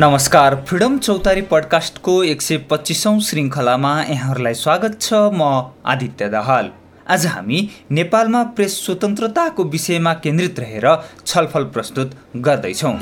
नमस्कार। फ्रिडम चौतारी पडकास्टको एक सय पच्चिसौँ श्रृङ्खलामा यहाँहरूलाई स्वागत छ म आदित्य दाहाल। आज हामी नेपालमा प्रेस स्वतन्त्रताको विषयमा केन्द्रित रहेर छलफल प्रस्तुत गर्दैछौँ।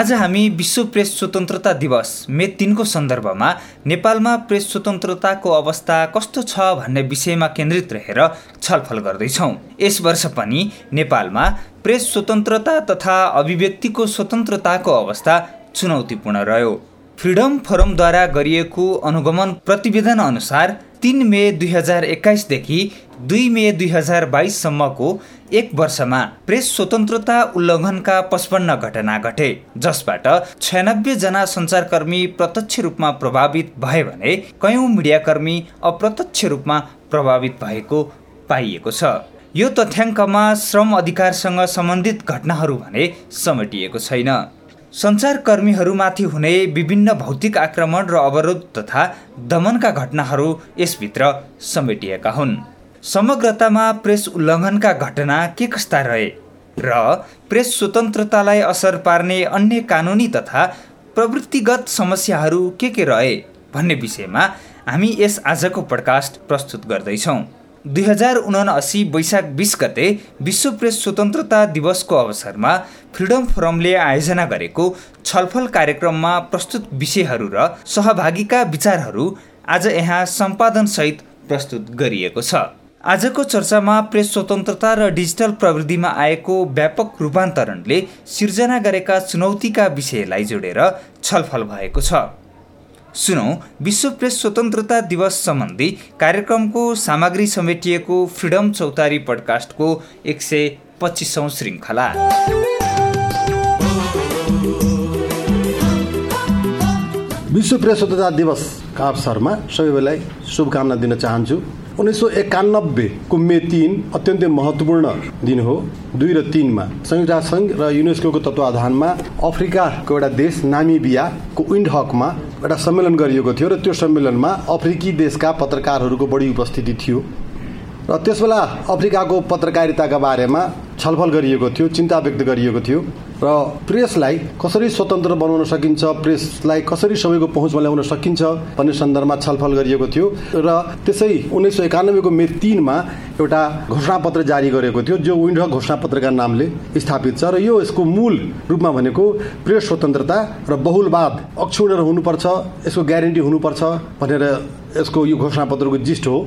आज हामी विश्व प्रेस स्वतन्त्रता दिवस मे तिनको सन्दर्भमा नेपालमा प्रेस स्वतन्त्रताको अवस्था कस्तो छ भन्ने विषयमा केन्द्रित रहेर छलफल गर्दैछौँ। यस वर्ष पनि नेपालमा प्रेस स्वतन्त्रता तथा अभिव्यक्तिको स्वतन्त्रताको अवस्था चुनौतीपूर्ण रह्यो। फ्रिडम फोरमद्वारा गरिएको अनुगमन प्रतिवेदन अनुसार तिन मे दुई हजार एक्काइसदेखि दुई मे दुई हजार बाइससम्मको एक वर्षमा प्रेस स्वतन्त्रता उल्लङ्घनका पचपन्न घटना घटे जसबाट छयानब्बेजना सञ्चारकर्मी प्रत्यक्ष रूपमा प्रभावित भए भने कयौँ मिडियाकर्मी अप्रत्यक्ष रूपमा प्रभावित भएको पाइएको छ। यो तथ्याङ्कमा श्रम अधिकारसँग सम्बन्धित घटनाहरू भने समेटिएको छैन। सञ्चारकर्मीहरूमाथि हुने विभिन्न भौतिक आक्रमण र अवरोध तथा दमनका घटनाहरू यसभित्र समेटिएका हुन्। समग्रतामा प्रेस उल्लङ्घनका घटना के कस्ता रहे र प्रेस स्वतन्त्रतालाई असर पार्ने अन्य कानुनी तथा प्रवृत्तिगत समस्याहरू के के रहे भन्ने विषयमा हामी यस आजको पडकास्ट प्रस्तुत गर्दैछौँ। दुई हजार उनासी वैशाख बिस गते विश्व प्रेस स्वतन्त्रता दिवसको अवसरमा फ्रिडम फोरमले आयोजना गरेको छलफल कार्यक्रममा प्रस्तुत विषयहरू र सहभागीका विचारहरू आज यहाँ सम्पादनसहित प्रस्तुत गरिएको छ। आजको चर्चामा प्रेस स्वतन्त्रता र डिजिटल प्रविधिमा आएको व्यापक रूपान्तरणले सिर्जना गरेका चुनौतीका विषयलाई जोडेर छलफल भएको छ। सुनौ विश्व प्रेस स्वतन्त्रता दिवस सम्बन्धी कार्यक्रमको सामग्री समेटिएको फ्रिडम चौतारी पडकास्टको एक सय पच्चिसौँ श्रृङ्खला। विश्व प्रेस स्वतन्त्रता दिवसका अवसरमा सबैलाई शुभकामना दिन चाहन्छु। उन्नाइस सौ एकानब्बेको मे तिन अत्यन्तै महत्त्वपूर्ण दिन हो। दुई र तिनमा संयुक्त राष्ट्र सङ्घ र युनेस्को तत्वावधानमा अफ्रिकाको एउटा देश नामिबियाको विन्डहकमा एउटा सम्मेलन गरिएको थियो र त्यो सम्मेलनमा अफ्रिकी देशका पत्रकारहरूको बढी उपस्थिति थियो। र त्यसबेला अफ्रिकाको पत्रकारिताका बारेमा छलफल गरिएको थियो चिन्ता व्यक्त गरिएको थियो। र प्रेसलाई कसरी स्वतन्त्र बनाउन सकिन्छ प्रेसलाई कसरी सबैको पहुँचमा ल्याउन सकिन्छ भन्ने सन्दर्भमा छलफल गरिएको थियो र त्यसै उन्नाइस सय एकानब्बेको मे तिनमा एउटा घोषणापत्र जारी गरेको थियो जो विन्ड घोषणापत्रका नामले स्थापित छ र यो यसको मूल रूपमा भनेको प्रेस स्वतन्त्रता र बहुलवाद अक्षुण्ण हुनुपर्छ यसको ग्यारेन्टी हुनुपर्छ भनेर यसको यो घोषणापत्रको जिस्ट हो।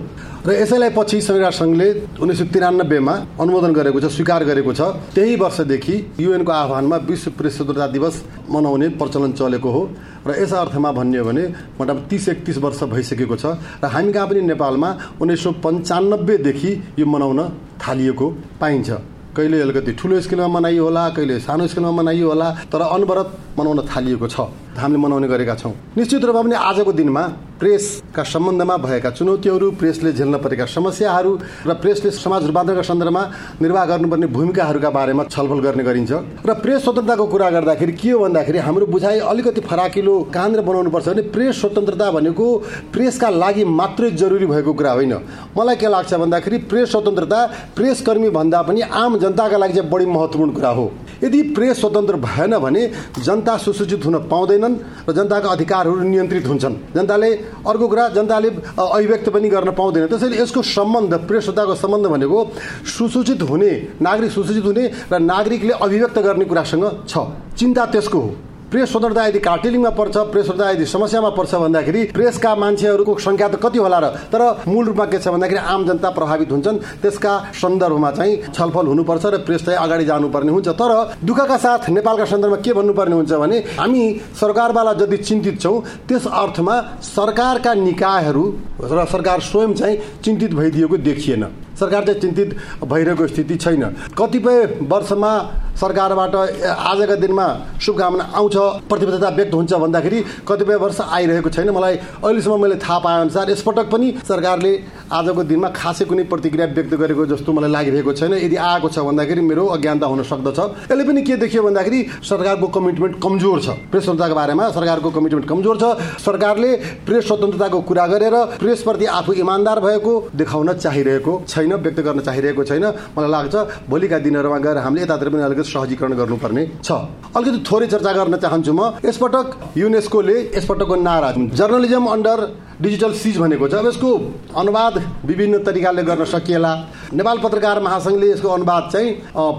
र यसैलाई पछि संविधान सङ्घले उन्नाइस सय तिरानब्बेमा अनुमोदन गरेको छ स्वीकार गरेको छ। त्यही वर्षदेखि युएनको आह्वानमा विश्व प्रेस दिवस मनाउने प्रचलन चलेको हो र यस अर्थमा भन्ने भने मोटामोटी तिस एकतिस वर्ष भइसकेको छ र हामी कहाँ पनि नेपालमा उन्नाइस सौ पन्चानब्बेदेखि यो मनाउन थालिएको पाइन्छ। कहिले अलिकति ठुलो स्केलमा मनाइयो होला कहिले सानो स्केलमा मनाइयो होला तर अनवरत मनाउन थालिएको छ। हामीले मनाउने गरेका छौँ। निश्चित रूपमा पनि आजको दिनमा प्रेसका सम्बन्धमा भएका चुनौतीहरू प्रेसले झेल्न परेका समस्याहरू र प्रेसले समाज रूपान्तरणका सन्दर्भमा निर्वाह गर्नुपर्ने भूमिकाहरूका बारेमा छलफल गर्ने गरिन्छ। र प्रेस स्वतन्त्रताको कुरा गर्दाखेरि के हो भन्दाखेरि हाम्रो बुझाइ अलिकति फराकिलो कहाँनिर बनाउनु पर्छ भने प्रेस स्वतन्त्रता भनेको प्रेसका लागि मात्रै जरुरी भएको कुरा होइन। मलाई के लाग्छ भन्दाखेरि प्रेस स्वतन्त्रता प्रेसकर्मी भन्दा पनि आम जनताका लागि चाहिँ बढी महत्त्वपूर्ण कुरा हो। यदि प्रेस स्वतन्त्र भएन भने जनता सुसूचित हुन पाउँदैनन् र जनताका अधिकारहरू नियन्त्रित हुन्छन्। जनताले अर्को कुरा जनताले अभिव्यक्त पनि गर्न पाउँदैन। त्यसैले यसको सम्बन्ध प्रेस स्वतन्त्रताको सम्बन्ध भनेको सुसूचित हुने नागरिक सुसूचित हुने र नागरिकले अभिव्यक्त गर्ने कुरासँग छ। चिन्ता त्यसको हो। प्रेस स्वतन्त्रता यदि कार्टेलिङमा पर्छ प्रेस स्वतन्त्रता यदि समस्यामा पर्छ भन्दाखेरि प्रेसका मान्छेहरूको सङ्ख्या त कति होला र तर मूल रूपमा के छ भन्दाखेरि आम जनता प्रभावित हुन्छन्। त्यसका सन्दर्भमा चाहिँ छलफल हुनुपर्छ र प्रेस चाहिँ अगाडि जानुपर्ने हुन्छ। तर दुःखका साथ नेपालका सन्दर्भमा के भन्नुपर्ने हुन्छ भने हामी सरकारवाला जति चिन्तित छौँ त्यस अर्थमा सरकारका निकायहरू र सरकार स्वयं चाहिँ चिन्तित भइदिएको देखिएन। सरकार चाहिँ चिन्तित भइरहेको स्थिति छैन। कतिपय वर्षमा सरकारबाट आजका दिनमा शुभकामना आउँछ प्रतिबद्धता व्यक्त हुन्छ भन्दाखेरि कतिपय वर्ष आइरहेको छैन। मलाई अहिलेसम्म मैले थाहा पाए अनुसार यसपटक पनि सरकारले आजको दिनमा खासै कुनै प्रतिक्रिया व्यक्त गरेको जस्तो मलाई लागिरहेको छैन। यदि आएको छ भन्दाखेरि मेरो अज्ञानता हुन सक्दछ। यसले पनि के देखियो भन्दाखेरि सरकारको कमिटमेन्ट कमजोर छ। प्रेस स्वतन्त्रताको बारेमा सरकारको कमिटमेन्ट कमजोर छ। सरकारले प्रेस स्वतन्त्रताको कुरा गरेर प्रेसप्रति आफू इमान्दार भएको देखाउन चाहिरहेको छैन। व्यक्त गर्न चाहिरहेको छैन। मलाई लाग्छ भोलिका दिनहरूमा गएर हामीले यतातिर पनि अलिकति सहजीकरण गर्नुपर्ने छ। अलिकति थोरै चर्चा गर्न चाहन्छु म। यसपटक युनेस्कोले यसपटकको नारा जर्नलिजम अन्डर डिजिटल सिज भनेको छ। अब यसको अनुवाद विभिन्न तरिकाले गर्न सकिएला। नेपाल पत्रकार महासङ्घले यसको अनुवाद चाहिँ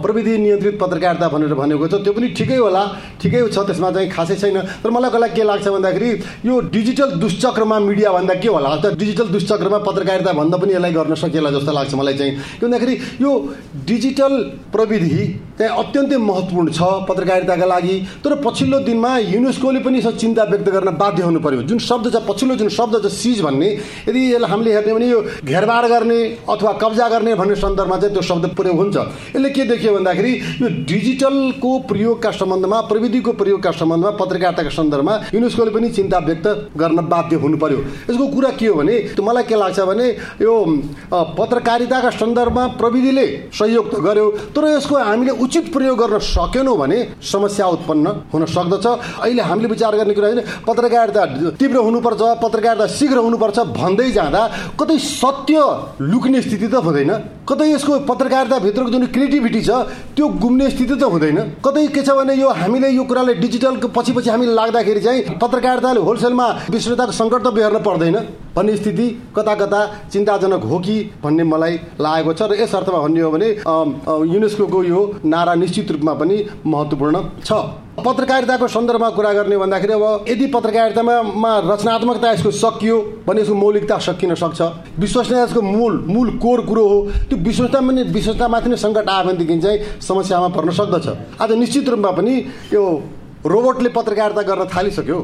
प्रविधि नियन्त्रित पत्रकारिता भनेर भनेको छ। त्यो पनि ठिकै होला। ठिकै छ त्यसमा चाहिँ खासै छैन। तर मलाई कसलाई के लाग्छ भन्दाखेरि यो डिजिटल दुष्चक्रमा मिडिया भन्दा के होला? त डिजिटल दुष्चक्रमा पत्रकारिता भन्दा पनि यसलाई गर्न सकिएला जस्तो लाग्छ मलाई चाहिँ। के भन्दाखेरि यो डिजिटल प्रविधि चाहिँ अत्यन्तै महत्त्वपूर्ण छ पत्रकारिताका लागि। तर पछिल्लो दिनमा युनेस्कोले पनि यसो चिन्ता व्यक्त गर्न बाध्य हुनु पर्यो। जुन शब्द छ पछिल्लो जुन शब्द छ सिज भन्ने। यदि यसलाई हामीले हेर्ने भने यो घेरबार गर्ने अथवा कब्जा गर्ने भन्ने सन्दर्भमा चाहिँ त्यो शब्द प्रयोग हुन्छ। यसले के देखियो भन्दाखेरि यो डिजिटलको प्रयोगका सम्बन्धमा प्रविधिको प्रयोगका सम्बन्धमा पत्रकारिताका सन्दर्भमा युनेस्कोले पनि चिन्ता व्यक्त गर्न बाध्य हुनु पर्यो यसको कुरा के हो भने मलाई के लाग्छ भने यो पत्रकारिताका सन्दर्भमा प्रविधिले सहयोग त गर्यो तर यसको हामीले उचित प्रयोग गर्न सकेनौँ भने समस्या उत्पन्न हुन सक्दछ। अहिले हामीले विचार गर्ने कुरा पत्रकारिता तीव्र हुनुपर्छ पत्रकारिता शीघ्र हुनुपर्छ भन्दै जाँदा कतै सत्य लुक्ने स्थिति त हुँदैन। कतै यसको पत्रकारिताभित्रको जुन क्रिएटिभिटी छ त्यो गुम्ने स्थिति त हुँदैन। कतै के छ भने यो हामीले यो कुराले डिजिटलको पछि पछि हामीले लाग्दाखेरि चाहिँ पत्रकारिताले होलसेलमा विश्वताको सङ्कट त बेहोर्न पर्दैन भन्ने स्थिति कता कता चिन्ताजनक हो कि भन्ने मलाई लागेको छ र यस अर्थमा भन्ने हो भने युनेस्को यो नारा निश्चित रूपमा पनि महत्त्वपूर्ण छ। पत्रकारिताको सन्दर्भमा कुरा गर्ने भन्दाखेरि अब यदि पत्रकारितामा रचनात्मकता यसको सकियो भने यसको मौलिकता सकिन सक्छ। विश्वसनीयता यसको मूल मूल कोर कुरो हो। त्यो विश्वसता पनि विश्वसतामाथि नै सङ्कट आयो भनेदेखि चाहिँ समस्यामा पर्न सक्दछ। आज निश्चित रूपमा पनि यो रोबोटले पत्रकारिता गर्न थालिसक्यो।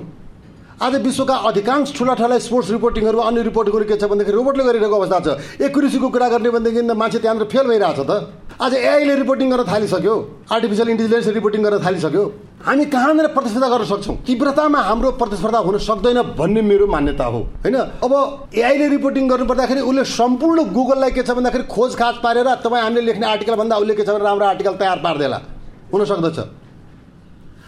आज विश्वका अधिकांश ठुला ठुला स्पोर्ट्स रिपोर्टिङहरू अन्य रिपोर्टिङहरू के छ भनेदेखि रोबोटले गरिरहेको अवस्था छ। एकुरेसीको कुरा गर्ने भनेदेखि मान्छे त्यहाँनिर फेल भइरहेछ त। आज एआईले रिपोर्टिङ गर्न थालिसक्यो। आर्टिफिसियल इन्टेलिजेन्स रिपोर्टिङ गर्न थालिसक्यो। हामी कहाँनिर प्रतिस्पर्धा गर्न सक्छौँ? तीव्रतामा हाम्रो प्रतिस्पर्धा हुन सक्दैन भन्ने मेरो मान्यता हो। होइन? अब एआईले रिपोर्टिङ गर्नु पर्दाखेरि उसले सम्पूर्ण गुगललाई के छ भन्दाखेरि खोज खाज पारेर तपाईँ हामीले लेख्ने आर्टिकल भन्दा उसले के छ भने राम्रो आर्टिकल तयार पारिदिएला। हुन सक्दछ।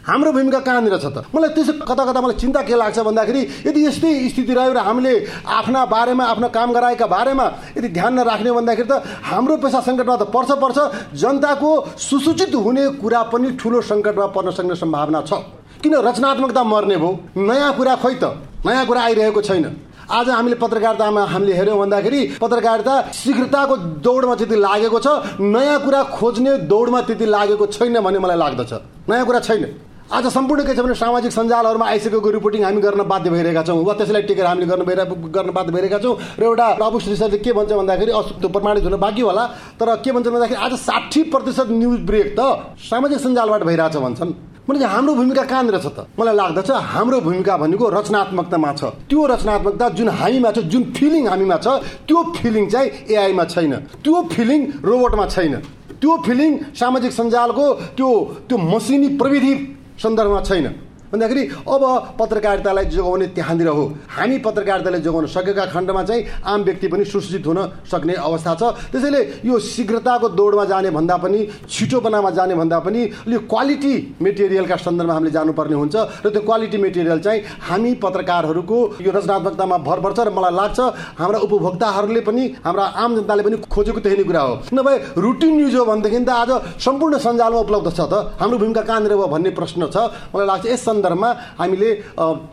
हाम्रो भूमिका कहाँनिर छ त? मलाई त्यसो कता कता मलाई चिन्ता के लाग्छ भन्दाखेरि यदि यस्तै स्थिति रह्यो र हामीले आफ्ना बारेमा आफ्नो काम गराएका बारेमा यदि ध्यान नराख्ने भन्दाखेरि त हाम्रो पैसा सङ्कटमा त पर्छ पर्छ। जनताको सुसूचित हुने कुरा पनि ठुलो सङ्कटमा पर्न सक्ने सम्भावना छ। किन रचनात्मकता मर्ने भयो? नयाँ कुरा खोइ त। नयाँ कुरा आइरहेको छैन। आज हामीले पत्रकारितामा हामीले हेऱ्यौँ भन्दाखेरि पत्रकारिता शीघ्रताको दौडमा त्यति लागेको छ। नयाँ कुरा खोज्ने दौडमा त्यति लागेको छैन भन्ने मलाई लाग्दछ। नयाँ कुरा छैन। आज सम्पूर्ण के छ भने सामाजिक सञ्जालहरूमा आइसकेको रिपोर्टिङ हामी गर्न बाध्य भइरहेका छौँ। वा त्यसलाई टेकेर हामीले गर्न गर्न बाध्य भइरहेका छौँ। र एउटा बाबु श्रीसरले के भन्छ भन्दाखेरि त्यो प्रमाणित हुन बाँकी होला। तर के भन्छ भन्दाखेरि आज साठी प्रतिशत न्युज ब्रेक त सामाजिक सञ्जालबाट भइरहेछ भन्छन्। भने हाम्रो भूमिका कहाँनिर छ त? मलाई लाग्दछ हाम्रो भूमिका भनेको रचनात्मकतामा छ। त्यो रचनात्मकता जुन हामीमा छ जुन फिलिङ हामीमा छ त्यो फिलिङ चाहिँ एआईमा छैन। त्यो फिलिङ रोबोटमा छैन। त्यो फिलिङ सामाजिक सञ्जालको त्यो त्यो मसिनी प्रविधि सन्दर्भमा छैन। भन्दाखेरि अब पत्रकारितालाई जोगाउने त्यहाँनिर हो। हामी पत्रकारितालाई जोगाउन सकेका खण्डमा चाहिँ आम व्यक्ति पनि सुसूचित हुन सक्ने अवस्था छ। त्यसैले यो शीघ्रताको दौडमा जाने भन्दा पनि छिटोपनामा जाने भन्दा पनि यो क्वालिटी मेटेरियलका सन्दर्भमा हामीले जानुपर्ने हुन्छ र त्यो क्वालिटी मेटेरियल चाहिँ हामी पत्रकारहरूको यो रचनात्मकतामा भर पर्छ र मलाई लाग्छ हाम्रा उपभोक्ताहरूले पनि हाम्रा आम जनताले पनि खोजेको त्यही नै कुरा हो। नभए रुटिन न्युज हो भनेदेखि त आज सम्पूर्ण सञ्जालमा उपलब्ध छ त। हाम्रो भूमिका कहाँनिर भयो भन्ने प्रश्न छ। मलाई लाग्छ यस सन्दर्भमा हामीले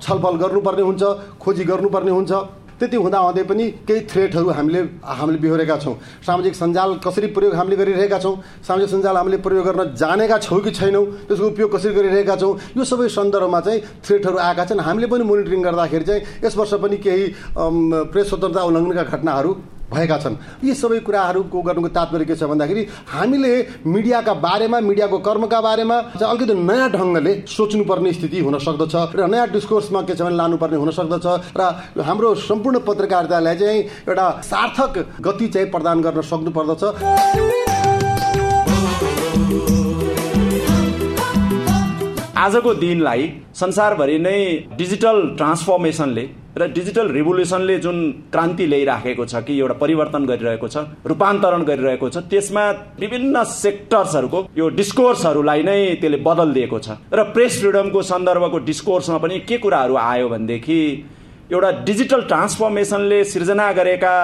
छलफल गर्नुपर्ने हुन्छ खोजी गर्नुपर्ने हुन्छ। त्यति हुँदाहुँदै पनि केही थ्रेटहरू हामीले हामीले बिहोरेका छौँ। सामाजिक सञ्जाल कसरी प्रयोग हामीले गरिरहेका छौँ? सामाजिक सञ्जाल हामीले प्रयोग गर्न जानेका छौँ कि छैनौँ? त्यसको उपयोग कसरी गरिरहेका छौँ? यो सबै सन्दर्भमा चाहिँ थ्रेटहरू आएका छन्। हामीले पनि मोनिटरिङ गर्दाखेरि चाहिँ यस वर्ष पनि केही प्रेस स्वतन्त्रता उल्लङ्घनका घटनाहरू भएका छन्। यी सबै कुराहरूको गर्नुको तात्पर्य के छ भन्दाखेरि हामीले मिडियाका बारेमा मिडियाको कर्मका बारेमा अलिकति नयाँ ढङ्गले सोच्नुपर्ने स्थिति हुन सक्दछ र नयाँ डिस्कोर्समा के छ भने लानुपर्ने हुन सक्दछ र हाम्रो सम्पूर्ण पत्रकारितालाई चाहिँ एउटा सार्थक गति चाहिँ प्रदान गर्न सक्नु पर्दछ आजको दिनलाई संसारभरि नै डिजिटल ट्रान्सफर्मेसनले र डिजिटल रिभोल्युसनले जुन क्रान्ति ल्याइराखेको छ कि एउटा परिवर्तन गरिरहेको छ रूपान्तरण गरिरहेको छ त्यसमा विभिन्न सेक्टर्सहरूको यो डिस्कोर्सहरूलाई नै त्यसले बदल दिएको छ। र प्रेस फ्रिडमको सन्दर्भको डिस्कोर्समा पनि के कुराहरू आयो भनेदेखि एउटा डिजिटल ट्रान्सफर्मेसनले सिर्जना गरेका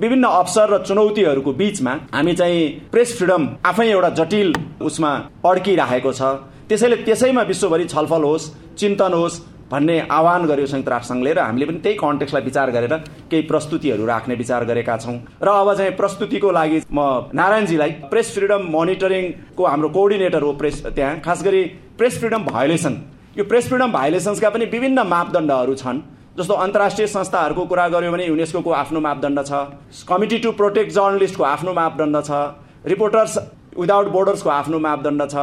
विभिन्न अवसर र चुनौतीहरूको बिचमा हामी चाहिँ प्रेस फ्रिडम आफै एउटा जटिल उसमा अड्किरहेको छ। त्यसैले त्यसैमा विश्वभरि छलफल होस् चिन्तन होस् भन्ने आह्वान गर्यो संयुक्त राष्ट्रसङ्घले र हामीले पनि त्यही कन्टेक्सलाई विचार गरेर केही प्रस्तुतिहरू राख्ने विचार गरेका छौँ। र अब चाहिँ प्रस्तुतिको लागि म नारायणजीलाई प्रेस फ्रिडम मोनिटरिङको हाम्रो कोअर्डिनेटर हो प्रेस त्यहाँ। खास गरी प्रेस फ्रिडम भायोलेसन। यो प्रेस फ्रिडम भायोलेसन्सका पनि विभिन्न मापदण्डहरू छन्। जस्तो अन्तर्राष्ट्रिय संस्थाहरूको कुरा गऱ्यो भने युनेस्को आफ्नो मापदण्ड छ। कमिटी टु प्रोटेक्ट जर्नलिस्टको आफ्नो मापदण्ड छ। रिपोर्टर्स विदाउट बोर्डर्सको आफ्नो मापदण्ड छ।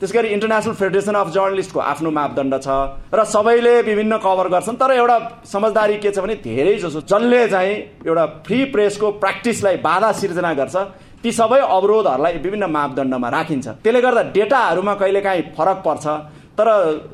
त्यस गरी इन्टरनेसनल फेडरेसन अफ जर्नलिस्टको आफ्नो मापदण्ड छ र सबैले विभिन्न कभर गर्छन्। तर एउटा समझदारी के छ भने धेरै जसो जसले चाहिँ एउटा फ्री प्रेसको प्र्याक्टिसलाई बाधा सिर्जना गर्छ। ती सबै अवरोधहरूलाई विभिन्न मापदण्डमा राखिन्छ। त्यसले गर्दा डेटाहरूमा कहिलेकाहीँ फरक पर्छ। तर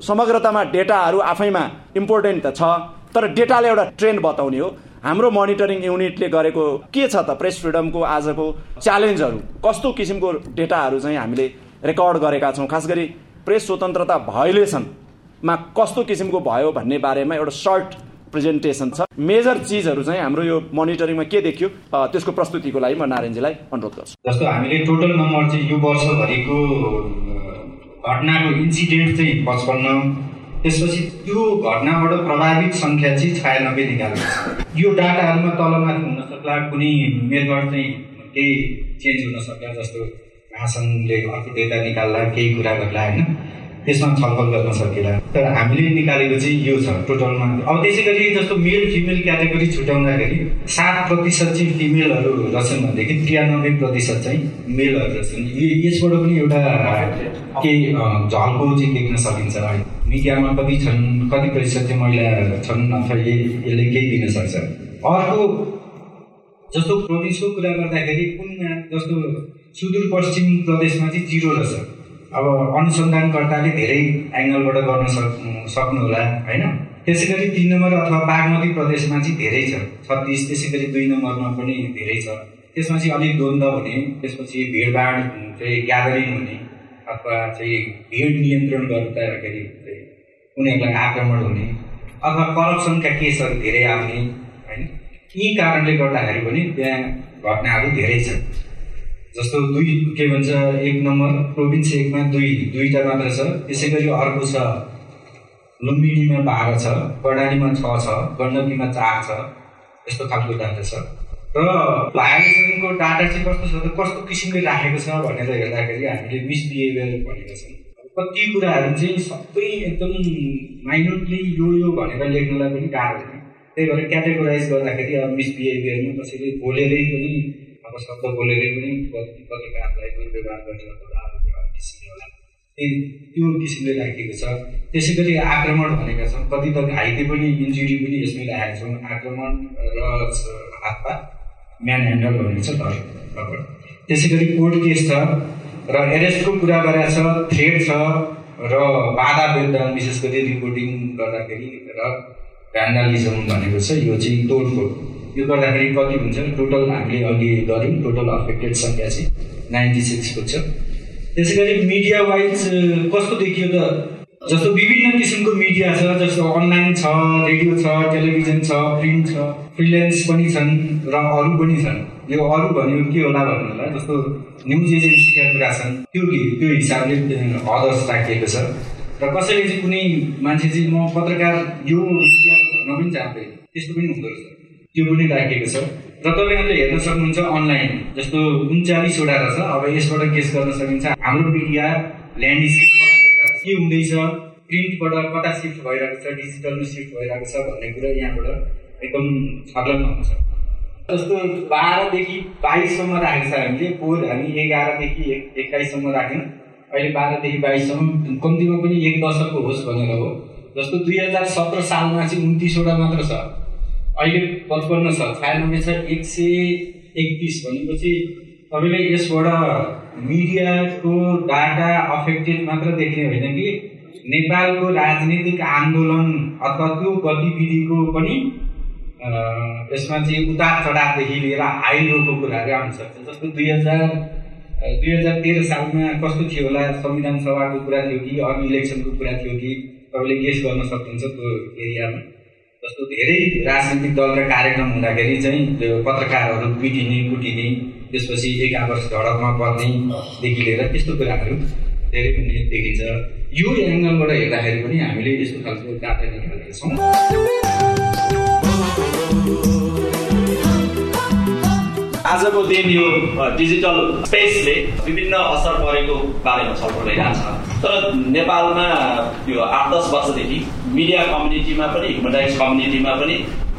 समग्रतामा डेटाहरू आफैमा इम्पोर्टेन्ट त छ। तर डेटाले एउटा ट्रेन्ड बताउने हो। हाम्रो मोनिटरिङ युनिटले गरेको के छ त? प्रेस फ्रिडमको आजको च्यालेन्जहरू कस्तो किसिमको डेटाहरू चाहिँ हामीले रेकर्ड गरेका छौँ। खास गरी प्रेस स्वतन्त्रता भायोलेसनमा कस्तो किसिमको भयो भन्ने बारेमा एउटा सर्ट प्रेजेन्टेसन छ। मेजर चिजहरू चाहिँ हाम्रो यो मोनिटरिङमा के देखियो त्यसको प्रस्तुतिको लागि म नारायणजीलाई अनुरोध गर्छु। जस्तो हामीले टोटल नम्बर चाहिँ यो वर्षभरिको घटनाको इन्सिडेन्ट चाहिँ पचपन्न त्यसपछि त्यो घटनाबाट प्रभावित सङ्ख्या चाहिँ छयानब्बे निकालेको छ। यो डाटाहरूमा तलमाथि हुन सक्ला कुनै मेथड चाहिँ केही चेन्ज हुन सक्ला जस्तो अर्को डेटा निकाल्दा केही कुरा गर्ला होइन त्यसमा छलफल गर्न सकिएला तर हामीले निकालेको चाहिँ यो छ टोटलमा। अब त्यसै गरी जस्तो मेल फिमेल क्याटेगोरी छुट्याउँदाखेरि सात प्रतिशत चाहिँ फिमेलहरू रहेछन् भनेदेखि त्रियानब्बे प्रतिशत चाहिँ मेलहरू रहेछन् यसबाट पनि एउटा केही झल्को चाहिँ देख्न सकिन्छ। मिडियामा कति छन् कति प्रतिशत चाहिँ महिला छन् अथवा यसले केही दिन सक्छ। अर्को जस्तो प्रोभिन्सको कुरा गर्दाखेरि कुनमा जस्तो सुदूरपश्चिम प्रदेशमा चाहिँ जिरो रहेछ। अब अनुसन्धानकर्ताले धेरै एङ्गलबाट गर्न सक् सक्नुहोला होइन? त्यसै गरी तिन नम्बर अथवा बागमती प्रदेशमा चाहिँ धेरै छ। छत्तिस त्यसै गरी दुई नम्बरमा पनि धेरै छ। त्यसमा चाहिँ अलिक द्वन्द्व हुने त्यसपछि भिडभाड चाहिँ ग्यादरिङ हुने अथवा चाहिँ भिड नियन्त्रण गर्दाखेरि उनीहरूलाई आक्रमण हुने अथवा करप्सनका केसहरू धेरै आउने होइन? यी कारणले गर्दाखेरि पनि त्यहाँ घटनाहरू धेरै छन्। जस्तो दुई के भन्छ एक नम्बर प्रोभिन्स एकमा दुई दुईवटा मात्र छ। त्यसै गरी अर्को छ लुम्बिनीमा बाह्र छ कर्णालीमा छ छ गण्डकीमा चार छ यस्तो खालको डाटा छ। र भायोलेसनको डाटा चाहिँ कस्तो छ त कस्तो किसिमले राखेको छ भनेर हेर्दाखेरि हामीले मिसबिहेभियर भनेको छ। कति कुराहरू चाहिँ सबै एकदम माइन्युटली यो यो भनेर लेख्नलाई पनि गाह्रो हुने। त्यही भएर क्याटेगोराइज गर्दाखेरि अब मिसबिहेभियरमा कसैले बोलेरै पनि शब्द बोलेरै पनि कामलाई दुर्व्यवहार गरिरहनु किसिमले त्यो किसिमले राखिएको छ त्यसै गरी आक्रमण भनेका छौँ कति त घाइते पनि इन्जुरी पनि यसमै राखेका छौँ आक्रमण र हातपात म्यान ह्यान्डल भनेको छ धर त्यसै गरी कोर्ट केस छ र एरेस्टको कुरा गरेका छ थ्रेड छ र बाधा विरुद्ध विशेष गरी रिपोर्टिङ गर्दाखेरि र भ्यान्डालिजम भनेको छ यो चाहिँ तोडफोड यो गर्दाखेरि कति हुन्छ टोटल हामीले अघि गऱ्यौँ टोटल अफेक्टेड सङ्ख्या चाहिँ नाइन्टी सिक्सको छ। त्यसै गरी मिडिया वाइज कस्तो देखियो त? जस्तो विभिन्न किसिमको मिडिया छ जस्तो अनलाइन छ रेडियो छ टेलिभिजन छ प्रिन्ट छ फ्रिलेन्स पनि छन् र अरू पनि छन्। यो अरू भनेको के होला भन्नुलाई जस्तो न्युज एजेन्सीका कुरा छन् त्यो त्यो हिसाबले अदर्स राखिएको छ। र कसैले चाहिँ कुनै मान्छे चाहिँ म पत्रकार यो मिडिया भन्न पनि चाहँदैन त्यस्तो पनि हुँदो रहेछ। त्यो पनि राखिएको छ। र तपाईँहरूले हेर्न सक्नुहुन्छ अनलाइन जस्तो उन्चालिसवटा रहेछ। अब यसबाट केस गर्न सकिन्छ। हाम्रो मिडिया ल्यान्डस्केप के हुँदैछ? प्रिन्टबाट कता सिफ्ट भइरहेको छ? डिजिटलमा सिफ्ट भइरहेको छ भन्ने कुरा यहाँबाट एकदम छर्लङ्ग हुन्छ जस्तो बाह्रदेखि बाइससम्म राखेको छ हामीले। पोहोर हामी एघारदेखि एक एक्काइससम्म राख्यौँ। अहिले बाह्रदेखि बाइससम्म। कम्तीमा पनि एक दशकको होस् भनेर हो। जस्तो दुई हजार सत्र सालमा चाहिँ उन्तिसवटा मात्र छ। अहिले पचपन्न छ छयानब्बे छ एक सय एकतिस भनेपछि तपाईँले यसबाट मिडियाको डाटा अफेक्टेड मात्र देख्ने होइन कि नेपालको राजनीतिक आन्दोलन अथवा त्यो गतिविधिको पनि यसमा चाहिँ उतार चढावदेखि लिएर लोको कुराहरू आउन सक्छ। जस्तो दुई हजार दुई हजार तेह्र सालमा कस्तो थियो होला संविधान सभाको कुरा थियो कि अरू इलेक्सनको कुरा थियो कि तपाईँले गेस गर्न सक्नुहुन्छ त्यो एरियामा? जस्तो धेरै राजनीतिक र कार्यक्रम हुँदाखेरि चाहिँ पत्रकारहरू पिटिने कुटिने त्यसपछि एक आपस झडपमा पर्नेदेखि लिएर त्यस्तो कुराहरू धेरै हुने देखिन्छ। यो एङ्गलबाट हेर्दाखेरि पनि हामीले यस्तो खालको निकालेका छौँ। आजको दिन यो डिजिटल स्पेसले विभिन्न असर परेको बारेमा छलफल भइरहेछ तर नेपालमा यो आठ दस वर्षदेखि मिडिया कम्युनिटीमा पनि ह्युमन राइट्स कम्युनिटीमा पनि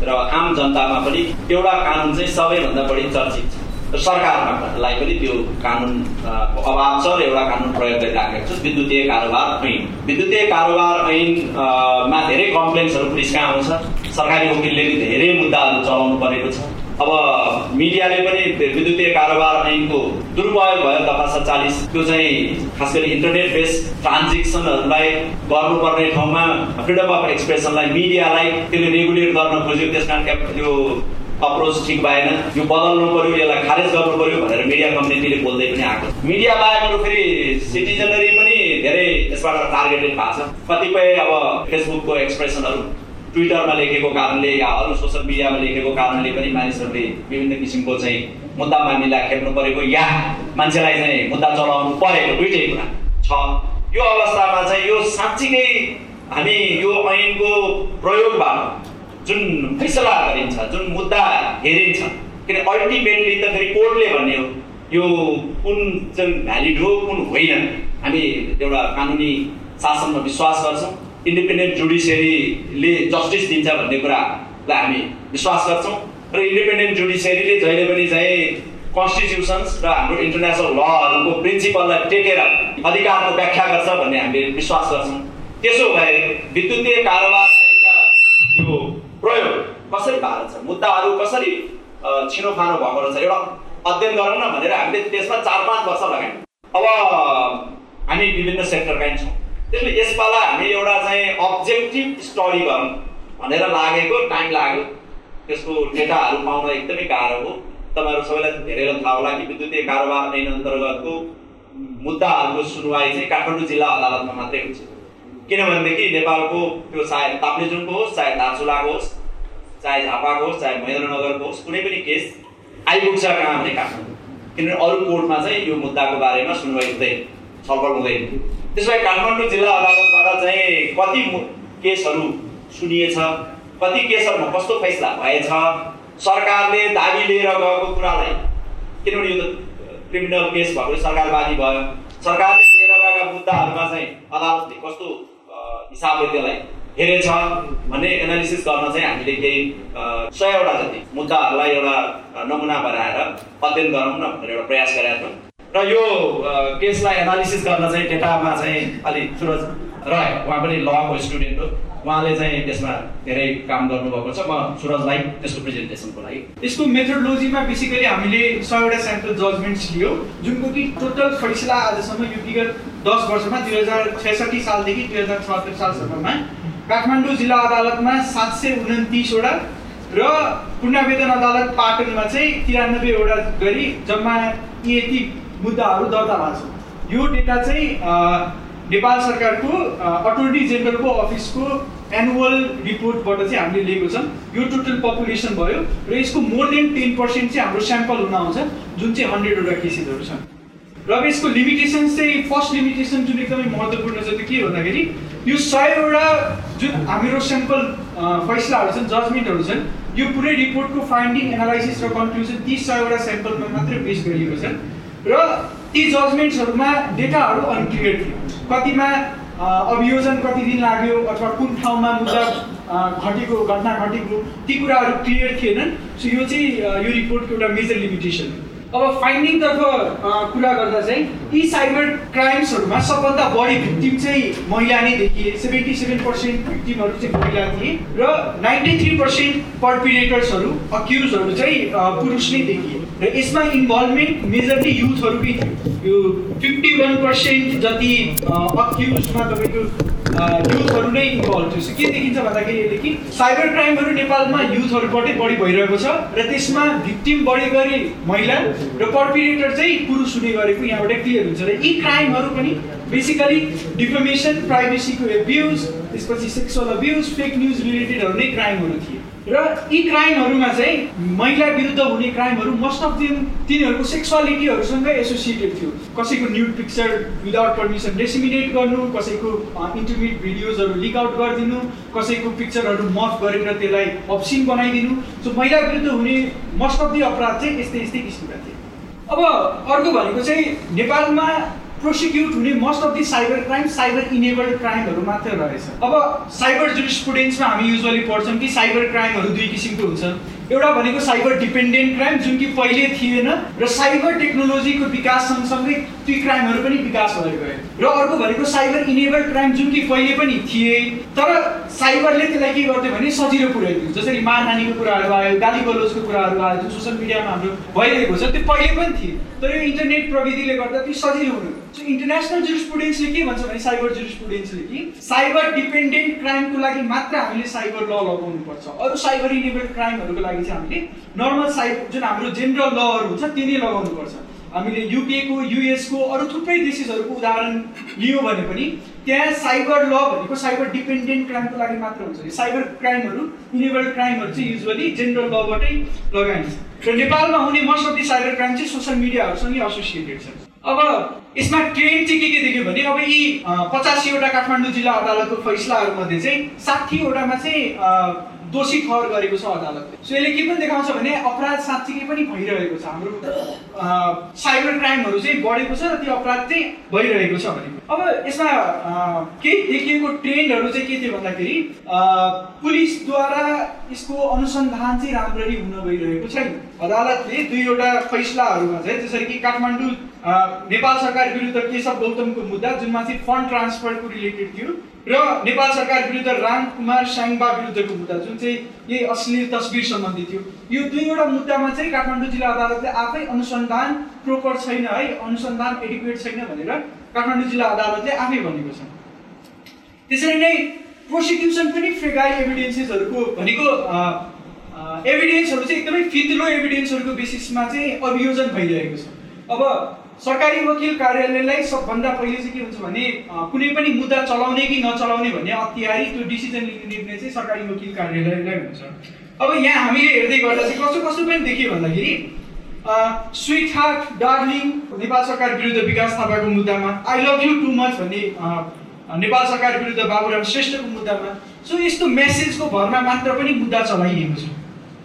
र आम जनतामा पनि एउटा कानुन चाहिँ सबैभन्दा बढी चर्चित छ। र सरकारलाई पनि त्यो कानुनको अभाव छ र एउटा कानुन प्रयोग गरिराखेको छ। विद्युतीय कारोबार ऐन। विद्युतीय कारोबार ऐनमा धेरै कम्प्लेन्सहरू पुलिसका आउँछ? सरकारी वकिलले धेरै मुद्दाहरू चलाउनु परेको छ। अब मिडियाले पनि विद्युतीय कारोबार ऐनको दुरुपयोग भयो दफा सत्तालिस त्यो चाहिँ खास गरी इन्टरनेट बेस ट्रान्जेक्सनहरूलाई गर्नुपर्ने ठाउँमा फ्रिडम अफ एक्सप्रेसनलाई मिडियालाई त्यसले रेगुलेट गर्न खोज्यो त्यस कारण यो अप्रोच ठिक भएन। यो बदल्नु पर्यो यसलाई खारेज गर्नु पर्यो भनेर मिडिया कम्युनिटीले बोल्दै पनि आएको मिडिया बाहेक फेरि सिटिजनरी पनि धेरै यसबाट टार्गेटेड भएको छ। कतिपय अब फेसबुकको एक्सप्रेसनहरू ट्विटरमा लेखेको कारणले या अरू सोसियल मिडियामा लेखेको कारणले पनि मानिसहरूले विभिन्न किसिमको चाहिँ मुद्दा मामिला खेप्नु परेको या मान्छेलाई चाहिँ मुद्दा चलाउनु परेको दुइटै कुरा छ। यो अवस्थामा चाहिँ यो साँच्चीकै हामी यो ऐनको प्रयोगबाट जुन फैसला गरिन्छ जुन मुद्दा हेरिन्छ किन अल्टिमेटली त फेरि कोर्टले भन्ने हो यो कुन चाहिँ भ्यालिड हो कुन होइन हामी एउटा कानुनी शासनमा विश्वास गर्छौँ। इन्डिपेन्डेन्ट जुडिसियरीले जस्टिस दिन्छ भन्ने कुरालाई हामी विश्वास गर्छौँ र इन्डिपेन्डेन्ट जुडिसियरीले जहिले पनि चाहिँ कन्स्टिट्युसन्स र हाम्रो इन्टरनेसनल लहरूको प्रिन्सिपललाई टेकेर अधिकारको व्याख्या गर्छ भन्ने हामीले विश्वास गर्छौँ। त्यसो भए विद्युतीय कारोबार यो प्रयोग कसरी भएको छ? मुद्दाहरू कसरी छिनोफानो भएको रहेछ? एउटा अध्ययन गरौँ न भनेर हामीले त्यसमा चार पाँच वर्ष लगायौँ। अब हामी विभिन्न सेक्टरका छौँ। त्यसले यसपाला हामी एउटा चाहिँ अब्जेक्टिभ स्टडी गरौँ भनेर लागेको टाइम लाग्यो। त्यसको डेटाहरू पाउन एकदमै गाह्रो हो। तपाईँहरू सबैलाई धेरै थाहा होला कि विद्युतीय कारोबार ऐन अन्तर्गतको मुद्दाहरूको सुनवाई चाहिँ काठमाडौँ जिल्ला अदालतमा मात्रै हुन्छ। किनभनेदेखि नेपालको त्यो चाहे ताप्लेजुङको होस् चाहे दार्चुलाको होस् चाहे झापाको होस् चाहे महेन्द्रनगरको होस् कुनै पनि केस आइपुग्छ कहाँ भने काठमाडौँ। किनभने अरू कोर्टमा चाहिँ यो मुद्दाको बारेमा सुनवाई हुँदैन छलफल हुँदैन त्यसो भए काठमाडौँ जिल्ला अदालतबाट चाहिँ कति केसहरू सुनिएछ? कति केसहरूमा कस्तो फैसला भएछ? सरकारले दाबी लिएर गएको कुरालाई किनभने यो त क्रिमिनल केस भएको सरकारवादी भयो। सरकारले लिएर गएका मुद्दाहरूमा चाहिँ अदालतले कस्तो हिसाबले त्यसलाई हेरेछ भन्ने एनालिसिस गर्न चाहिँ हामीले केही सयवटा जति मुद्दाहरूलाई एउटा नमुना बनाएर अध्ययन गरौँ न भनेर एउटा प्रयास गरेका थियौँ। र यो केसलाई एनालिसिस गर्न चाहिँ डेटामा चाहिँ अलिक सुरज रह्यो उहाँ पनि लको स्टुडेन्ट हो। उहाँले चाहिँ त्यसमा धेरै काम गर्नुभएको छ। म सुरजलाई त्यसको प्रेजेन्टेसनको लागि। यसको मेथोडोलोजीमा बेसिकली हामीले सयवटा सेन्ट्रल जजमेन्ट्स लियो जुनको कि टोटल फैसला आजसम्म यो विगत दस वर्षमा दुई हजार छैसठी सालदेखि दुई हजार छत्तर सालसम्ममा। काठमाडौँ जिल्ला अदालतमा सात सय उन्तिसवटा र पुनर्वेदन अदालत पाटनमा चाहिँ तिरानब्बेवटा गरी जम्मा यति मुद्दाहरू दर्ता भएको छ। यो डेटा चाहिँ नेपाल सरकारको अटोर्नी जेनरलको अफिसको एनुअल रिपोर्टबाट चाहिँ हामीले लिएको छौँ। यो टोटल पपुलेसन भयो र यसको मोर देन टेन पर्सेन्ट चाहिँ हाम्रो स्याम्पल हुन आउँछ जुन चाहिँ हन्ड्रेडवटा केसेसहरू छन्। र यसको लिमिटेसन्स चाहिँ फर्स्ट लिमिटेसन जुन एकदमै महत्त्वपूर्ण छ त्यो के भन्दाखेरि यो सयवटा जुन हाम्रो स्याम्पल फैसलाहरू छन् जजमेन्टहरू छन् यो पुरै रिपोर्टको फाइन्डिङ एनालाइसिस र कन्क्लुजन ती सयवटा स्याम्पलमा मात्रै बेस गरिएको छ र ती जजमेन्ट्सहरूमा डेटाहरू अनक्लियर थियो कतिमा अभियोजन कति दिन लाग्यो अथवा कुन ठाउँमा मुद्दा घटेको घटना घटेको ती कुराहरू क्लियर थिएनन्। सो यो चाहिँ यो रिपोर्टको एउटा मेजर लिमिटेसन अब फाइन्डिङतर्फ कुरा गर्दा चाहिँ यी साइबर क्राइम्सहरूमा सबभन्दा बढी भिक्टिम चाहिँ महिला नै देखिए। सेभेन्टी सेभेन पर्सेन्ट भिक्टिमहरू चाहिँ महिला थिए र नाइन्टी थ्री पर्सेन्ट पर्पिरेटर्सहरू अक्युजहरू चाहिँ पुरुष नै देखिए। र यसमा इन्भल्भमेन्ट मेजरली युथहरूकै थियो। यो फिफ्टी वान पर्सेन्ट जति अक्युजमा तपाईँको युथहरू नै इन्भल्भ थियो। के देखिन्छ भन्दाखेरि यसले कि साइबर क्राइमहरू नेपालमा युथहरूबाटै बढी भइरहेको छ र त्यसमा भिक्टिम बढी गरी महिला र पर्पिरेटर चाहिँ पुरुष हुने गरेको यहाँबाट क्लियर हुन्छ। र यी क्राइमहरू पनि बेसिकली डिफर्मेसन प्राइभेसीको एब्युज त्यसपछि सेक्सुअल अब्युज फेक न्युज रिलेटेडहरू नै क्राइमहरू थिए। र यी क्राइमहरूमा चाहिँ महिला विरुद्ध हुने क्राइमहरू मोस्ट अफ दिम तिनीहरूको सेक्सुअलिटीहरूसँगै एसोसिएटेड थियो। कसैको nude picture without permission disseminate गर्नु कसैको इन्टरमिट भिडियोजहरू लिक आउट गरिदिनु कसैको पिक्चरहरू मफ गरेर त्यसलाई अप्सिन बनाइदिनु। सो महिला विरुद्ध हुने मोस्ट अफ दि अपराध चाहिँ यस्तै यस्तै किसिमका थिए। अब अर्को भनेको चाहिँ नेपालमा प्रोसिक्युट हुने most of the cyber crime cyber enabled क्राइमहरू मात्र रहेछ। अब साइबर जुरिस्पुडेन्समा हामी युजली पढ्छौँ कि साइबर क्राइमहरू दुई किसिमको हुन्छ। एउटा भनेको साइबर डिपेन्डेन्ट क्राइम जुन कि पहिले थिएन र साइबर टेक्नोलोजीको विकास सँगसँगै ती क्राइमहरू पनि विकास भएर गयो र अर्को भनेको साइबर इनेबल्ड क्राइम जुन कि पहिले पनि थिए तर साइबरले त्यसलाई के गर्थ्यो भने सजिलो पुऱ्याइदियो। जसरी मारहानीको कुराहरू आयो गाली गलोजको कुराहरू आयो जुन सोसियल मिडियामा हाम्रो भइरहेको छ त्यो पहिले पनि थिए। तर यो इन्टरनेट प्रविधिले गर्दा त्यो सजिलो हुनु सो इन्टरनेसनल जुरिस्पुडेन्सले के भन्छ भने साइबर जुरिस्पुडेन्सले कि साइबर डिपेन्डेन्ट क्राइमको लागि मात्र हामीले साइबर ल लगाउनुपर्छ। अरू साइबर इनेबल्ड क्राइमहरूको लागि चाहिँ हामीले? नर्मल साइबर जुन हाम्रो जेनरल लहरू हुन्छ त्यो नै लगाउनुपर्छ हामीले युकेको युएसको अरू थुप्रै देशेसहरूको उदाहरण लियो भने पनि त्यहाँ साइबर ल भनेको साइबर डिपेन्डेन्ट क्राइमको लागि मात्र हुन्छ। साइबर क्राइमहरू इनेबल्ड क्राइमहरू चाहिँ युजली जेनरल लबाटै लगाइन्छ। र नेपालमा हुने most of the cyber crime चाहिँ सोसियल मिडियाहरूसँगै एसोसिएटेड छ। अब यसमा ट्रेन्ड चाहिँ के के देख्यो भने अब यी पचासीवटा काठमाडौँ जिल्ला अदालतको फैसलाहरूमध्ये चाहिँ साठीवटामा चाहिँ दोषी ठहर गरेको छ अदालतले। सो यसले के पनि देखाउँछ भने अपराध साँच्चीकै पनि भइरहेको छ। हाम्रो साइबर क्राइमहरू चाहिँ बढेको छ र त्यो अपराध चाहिँ भइरहेको छ भनेको अब यसमा केही देखिएको ट्रेन्डहरू चाहिँ के थियो भन्दाखेरि पुलिसद्वारा यसको अनुसन्धान चाहिँ राम्ररी हुन गइरहेको छैन। अदालतले दुईवटा फैसलाहरूमा चाहिँ जसरी कि काठमाडौँ नेपाल सरकार विरुद्ध केशव गौतमको मुद्दा जुनमा चाहिँ फन्ड ट्रान्सफरको रिलेटेड थियो। र नेपाल सरकार विरुद्ध राम कुमार साङबा विरुद्धको मुद्दा जुन चाहिँ यही अश्लील तस्बिर सम्बन्धी थियो यो दुईवटा मुद्दामा चाहिँ काठमाडौँ जिल्ला अदालतले आफै अनुसन्धान प्रोपर छैन है अनुसन्धान एडिक्वेट छैन भनेर काठमाडौँ जिल्ला अदालतले आफै भनेको छ। त्यसरी नै प्रोसिक्युसन पनि फ्रेगाइल एभिडेन्सेसहरूको भनेको एभिडेन्सहरू चाहिँ एकदमै फितलो एभिडेन्सहरूको बेसिसमा चाहिँ अभियोजन भइरहेको छ। अब सरकारी वकिल कार्यालयलाई सबभन्दा पहिले चाहिँ के हुन्छ भने कुनै पनि मुद्दा चलाउने कि नचलाउने भन्ने अत्यारी त्यो डिसिजन लिने निर्णय चाहिँ सरकारी वकिल कार्यालयलाई हुन्छ। अब यहाँ हामीले हेर्दै गर्दा चाहिँ कसो कसो पनि देखियो भन्दाखेरि स्विट हार्ट डार्लिङ नेपाल सरकार विरुद्ध विकास थापाको मुद्दामा I love you too much भन्ने नेपाल सरकार विरुद्ध बाबुराम श्रेष्ठको मुद्दामा सो यस्तो मेसेजको भरमा मात्र पनि मुद्दा चलाइएको छ।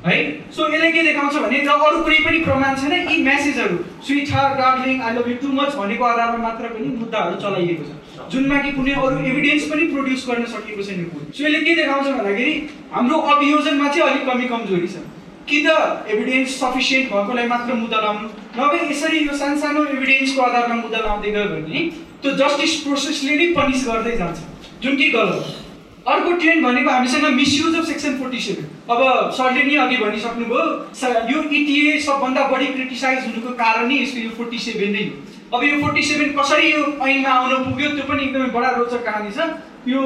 है? सो यसले के देखाउँछ भने र अरू कुनै पनि प्रमाण छैन यी म्यासेजहरू sweetheart darling I love you too much भनेको आधारमा मात्र पनि मुद्दाहरू चलाइएको छ। जुनमा कि कुनै अरू एभिडेन्स पनि प्रड्युस गर्न सकिएको छैन सो यसले के देखाउँछ भन्दाखेरि हाम्रो अभियोजनमा चाहिँ अलिक कमी कमजोरी छ। कि त एभिडेन्स सफिसियन्ट भएकोलाई मात्र मुद्दा लाउनु नभए यसरी यो सानसानो एभिडेन्सको आधारमा मुद्दा लाउँदै गयो भने त्यो जस्टिस प्रोसेसले नै पनिस गर्दै जान्छ। जुन कि गलत अर्को ट्रेन्ड भनेको हामीसँग misuse of section forty seven अब सरले नि अघि भनिसक्नुभयो यो इटिए सबभन्दा बढी क्रिटिसाइज हुनुको कारण नै यसको यो फोर्टी सेभेन नै हो। अब यो फोर्टी सेभेन कसरी यो ऐनमा आउन पुग्यो त्यो पनि एकदमै बडा रोचक कहानी छ। यो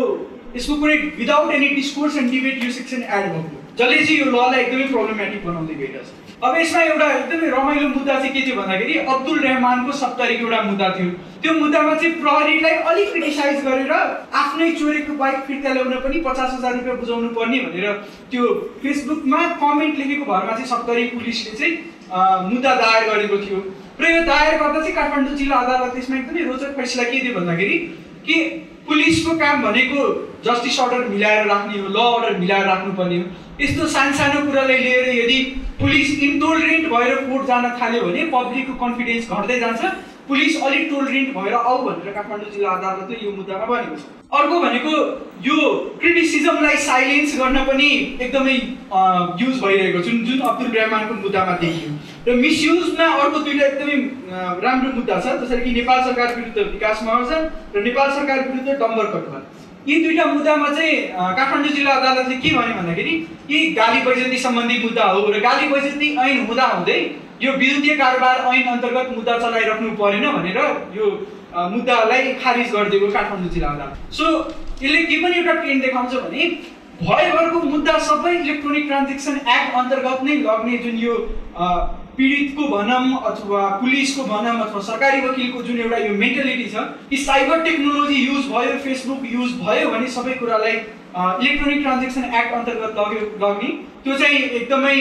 यसको कुनै without any discourse and debate यो सेक्सन एड भएको जसले चाहिँ यो ललाई एकदमै प्रब्लमेटिक बनाउँदै गइरहेछ। अब यसमा एउटा एकदमै रमाइलो मुद्दा चाहिँ के थियो भन्दाखेरि अब्दुल रहमानको सप्तरीको एउटा मुद्दा थियो। त्यो मुद्दामा चाहिँ प्रहरीलाई अलिक क्रिटिसाइज गरेर आफ्नै चोरेको बाइक फिर्ता ल्याउन पनि पचास हजार रुपियाँ बुझाउनु पर्ने भनेर त्यो फेसबुकमा कमेन्ट लेखेको भरमा चाहिँ सप्तरी पुलिसले चाहिँ मुद्दा दायर गरेको थियो। र यो दायर गर्दा चाहिँ काठमाडौँ जिल्ला अदालत यसमा एकदमै रोचक फैसला के थियो भन्दाखेरि कि पुलिसको काम भनेको जस्टिस अर्डर मिलाएर राख्ने हो ल अर्डर मिलाएर राख्नुपर्ने हो। यस्तो सानसानो कुरालाई लिएर यदि पुलिस इन्टोलरेन्ट भएर कोर्ट जान थाल्यो भने पब्लिकको कन्फिडेन्स घट्दै जान्छ। पुलिस अलिक टोलरेन्ट भएर आऊ भनेर काठमाडौँ जिल्ला अदालतले यो मुद्दामा भनेको छ। अर्को भनेको यो क्रिटिसिजमलाई साइलेन्स गर्न पनि एकदमै युज भइरहेको जुन जुन अब्दुल रहमानको मुद्दामा देखियो। र मिसयुजमा अर्को दुईवटा एकदमै राम्रो मुद्दा छ जसरी कि नेपाल सरकार विरुद्ध विकास महाजन र नेपाल सरकार विरुद्ध डम्बर कटवाल। यी दुईवटा मुद्दामा चाहिँ काठमाडौँ जिल्ला अदालतले के भन्यो भन्दाखेरि यी गाली बैजती सम्बन्धी मुद्दा हो र गाली बैजती ऐन हुँदा हुँदै यो विद्युतीय कारोबार ऐन अन्तर्गत मुद्दा चलाइराख्नु परेन भनेर यो मुद्दालाई खारिज गरिदिएको काठमाडौँ जिल्ला अदालत। सो यसले के पनि एउटा ट्रेन्ड देखाउँछ भने भयभरको मुद्दा सबै इलेक्ट्रोनिक ट्रान्जेक्सन एक्ट अन्तर्गत नै लग्ने जुन यो पीडितको भनौँ अथवा पुलिसको भनौँ अथवा सरकारी वकिलको जुन एउटा यो मेन्टालिटी छ कि साइबर टेक्नोलोजी युज भयो फेसबुक युज भयो भने सबै कुरालाई इलेक्ट्रोनिक ट्रान्जेक्सन एक्ट अन्तर्गत लग्यो लग्ने त्यो चाहिँ एकदमै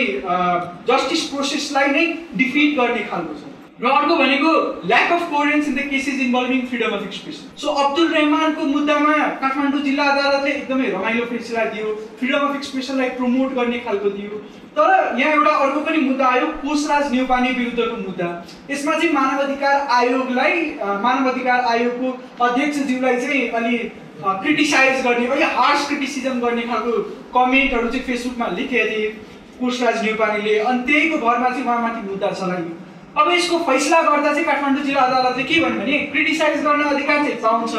जस्टिस प्रोसेसलाई नै डिफिट गर्ने खालको छ। र अर्को भनेको lack of coherence in the cases involving freedom of expression so Abdul रहमानको मुद्दामा काठमाडौँ जिल्ला अदालतले एकदमै रमाइलो फैसला दियो फ्रिडम अफ एक्सप्रेसनलाई प्रमोट गर्ने खालको दियो। तर यहाँ एउटा अर्को पनि मुद्दा आयो कोषराज नेउपाने विरुद्धको मुद्दा। यसमा चाहिँ मानव अधिकार आयोगलाई मानव अधिकार आयोगको अध्यक्षज्यूलाई चाहिँ अलि क्रिटिसाइज गर्ने अलि हार्स क्रिटिसिजम गर्ने खालको कमेन्टहरू चाहिँ फेसबुकमा लेखेका थिए। कोषराज नेउपानेले अनि त्यहीको भरमा चाहिँ उहाँमाथि मुद्दा चलाइयो अब यसको फैसला गर्दा चाहिँ काठमाडौँ जिल्ला अदालतले के भन्यो भने क्रिटिसाइज गर्न अधिकार चाहिँ पाउँछ।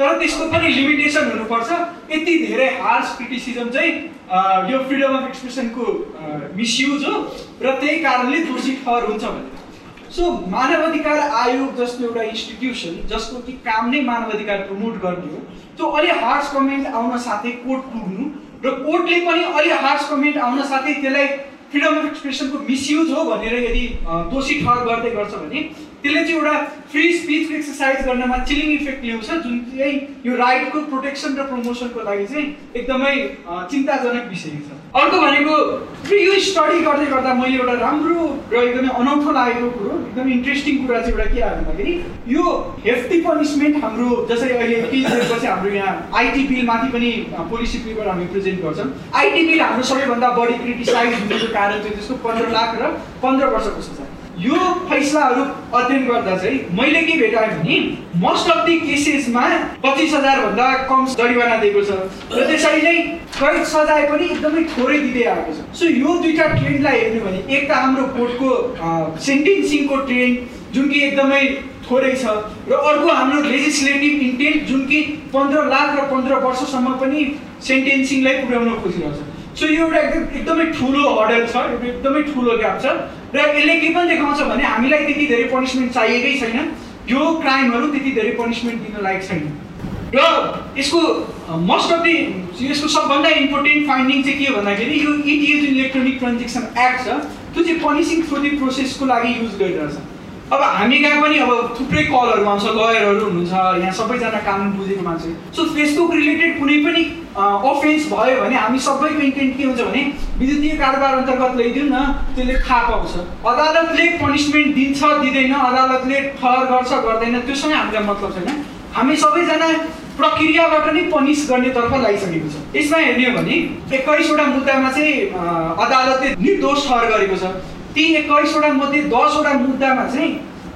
तर त्यसको पनि लिमिटेसन हुनुपर्छ। यति धेरै हार्स क्रिटिसिजम चाहिँ यो फ्रिडम अफ एक्सप्रेसनको मिसयुज हो र त्यही कारणले दोषी ठहर हुन्छ भनेर। सो मानव अधिकार आयोग जस्तो एउटा इन्स्टिट्युसन जसको कि काम नै मानव अधिकार प्रमोट गर्ने हो त्यो अलि हार्स कमेन्ट आउन साथै कोर्ट पुग्नु र कोर्टले पनि अलि हार्स कमेन्ट आउन साथै त्यसलाई फ्रिडम अफ एक्सप्रेसनको मिसयुज हो भनेर यदि दोषी ठहर गर्दै गर्छ भने त्यसले चाहिँ एउटा फ्री स्पिचको एक्सर्साइज गर्नमा चिलिङ इफेक्ट ल्याउँछ जुन चाहिँ यो राइटको प्रोटेक्सन र प्रमोसनको लागि चाहिँ एकदमै चिन्ताजनक विषय छ। अर्को भनेको यो स्टडी गर्दै गर्दा मैले एउटा राम्रो र एकदमै अनौठो लागेको कुरो एकदमै इन्ट्रेस्टिङ कुरा चाहिँ एउटा के आयो भन्दाखेरि यो हेफ्टी पनिसमेन्ट हाम्रो जसरी अहिले दिनपछि हाम्रो यहाँ आइटी बिलमाथि पनि पोलिसी पेपर हामी प्रेजेन्ट गर्छौँ। आइटी बिल हाम्रो सबैभन्दा बढी क्रिटिसाइज हुनुको कारण चाहिँ त्यसको पन्ध्र लाख र पन्ध्र वर्षको सजाय यो फैसलाहरू अध्ययन गर्दा चाहिँ मैले के भेटाएँ भने मोस्ट अफ दि केसेसमा पच्चिस हजारभन्दा कम जरिवाना दिएको छ। र त्यसरी नै कैद सजाय पनि एकदमै थोरै दिँदै आएको छ। सो यो दुईवटा ट्रेन्डलाई हेर्नु भने एक त हाम्रो कोर्टको सेन्टेन्सिङको ट्रेन्ड जुन कि एकदमै थोरै छ र अर्को हाम्रो लेजिस्लेटिभ इन्टेन्ट जुन कि पन्ध्र लाख र पन्ध्र वर्षसम्म पनि सेन्टेन्सिङलाई पुर्याउन खोजिरहेको छ। सो यो एउटा एकदम एकदमै ठुलो हडल छ एकदमै ठुलो ग्याप छ। र यसले के पनि देखाउँछ भने हामीलाई त्यति धेरै पनिसमेन्ट चाहिएकै छैन। यो क्राइमहरू त्यति धेरै पनिसमेन्ट दिन लायक छैन। र यसको मोस्ट अफ दि यसको सबभन्दा इम्पोर्टेन्ट फाइन्डिङ चाहिँ के भन्दाखेरि यो इटिए जुन इलेक्ट्रोनिक ट्रान्जेक्सन एक्ट छ त्यो चाहिँ पनिसिङ थ्रु दि प्रोसेसको लागि युज गरिरहेछ। अब हामी कहाँ पनि अब थुप्रै कलहरू आउँछ लयरहरू हुनुहुन्छ यहाँ सबैजना कानुन बुझेको मान्छे। सो फेसबुक रिलेटेड कुनै पनि अफेन्स भयो भने हामी सबैको इन्टेन्ट के हुन्छ भने विद्युतीय कारोबार अन्तर्गत ल्याइदिउँ न त्यसले थाहा पाउँछ। अदालतले पनिसमेन्ट दिन्छ दिँदैन अदालतले ठहर गर्छ गर्दैन त्योसँग हामीलाई मतलब छैन। हामी सबैजना प्रक्रियाबाट नै पनिस गर्नेतर्फ लागिसकेको छ। यसमा हेर्ने हो भने एक्काइसवटा मुद्दामा चाहिँ अदालतले निर्दोष ठहर गरेको छ। ती एक्काइसवटा मध्ये दसवटा मुद्दामा चाहिँ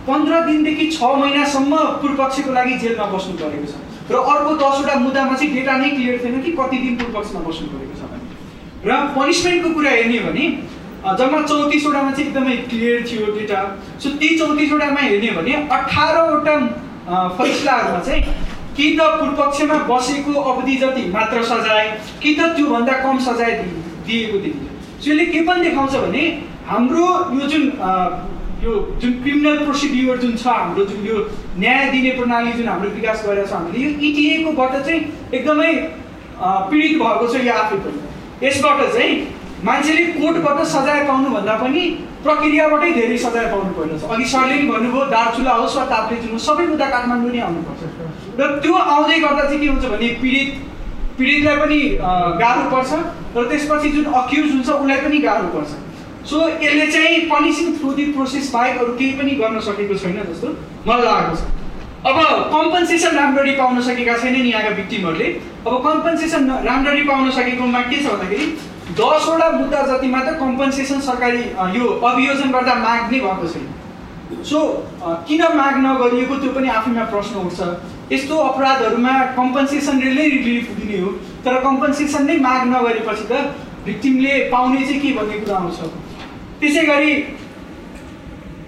पन्ध्र दिनदेखि छ महिनासम्म पूर्वपक्षको लागि जेलमा बस्नु परेको छ। र अर्को दसवटा मुद्दामा चाहिँ डेटा नै क्लियर थिएन कि कति दिन पूर्वपक्षमा बस्नु परेको छ भने। र पनिसमेन्टको कुरा हेर्ने भने जम्मा चौतिसवटामा चाहिँ एकदमै क्लियर थियो डेटा सो ती चौतिसवटामा हेर्ने भने अठारवटा फैसलाहरूमा चाहिँ कि त पूर्वपक्षमा बसेको अवधि जति मात्र सजाय कि त त्योभन्दा कम सजाय दिएको देखिन्छ सो यसले के पनि देखाउँछ भने हाम्रो यो जुन यो जुन क्रिमिनल प्रोसिड्युर जुन छ हाम्रो जुन यो न्याय दिने प्रणाली जुन हाम्रो विकास गरेर छ हामीले यो इटिएकोबाट चाहिँ एकदमै पीडित भएको छ यो आफै पनि। यसबाट चाहिँ मान्छेले कोर्टबाट सजाय पाउनुभन्दा पनि प्रक्रियाबाटै धेरै सजाय पाउनु पर्ने छ अघि सरले पनि भन्नुभयो दार्चुला होस् वा ताप्लेजुङ होस् सबै मुद्दा काठमाडौँ नै आउनुपर्छ। र त्यो आउँदै गर्दा चाहिँ के हुन्छ भने पीडित पीडितलाई पनि गाह्रो पर्छ। र त्यसपछि जुन अक्युज हुन्छ उसलाई पनि गाह्रो पर्छ। सो यसले चाहिँ पनिसिङ थ्रु दि प्रोसेस बाहेक अरू केही पनि गर्न सकेको छैन जस्तो मलाई लागेको छ अब कम्पन्सेसन राम्ररी पाउन सकेका छैनन् यहाँका भिक्टिमहरूले अब कम्पन्सेसन राम्ररी पाउन सकेकोमा के छ भन्दाखेरि दसवटा मुद्दा जतिमा त कम्पन्सेसन सरकारी यो अभियोजन गर्दा माग नै भएको छैन। सो किन माग नगरिएको त्यो पनि आफैमा प्रश्न उठ्छ। यस्तो अपराधहरूमा कम्पन्सेसनले नै रिलिफ दिने हो। तर कम्पन्सेसन नै माग नगरेपछि त भिक्टिमले पाउने चाहिँ के भन्ने कुरा आउँछ? त्यसै गरी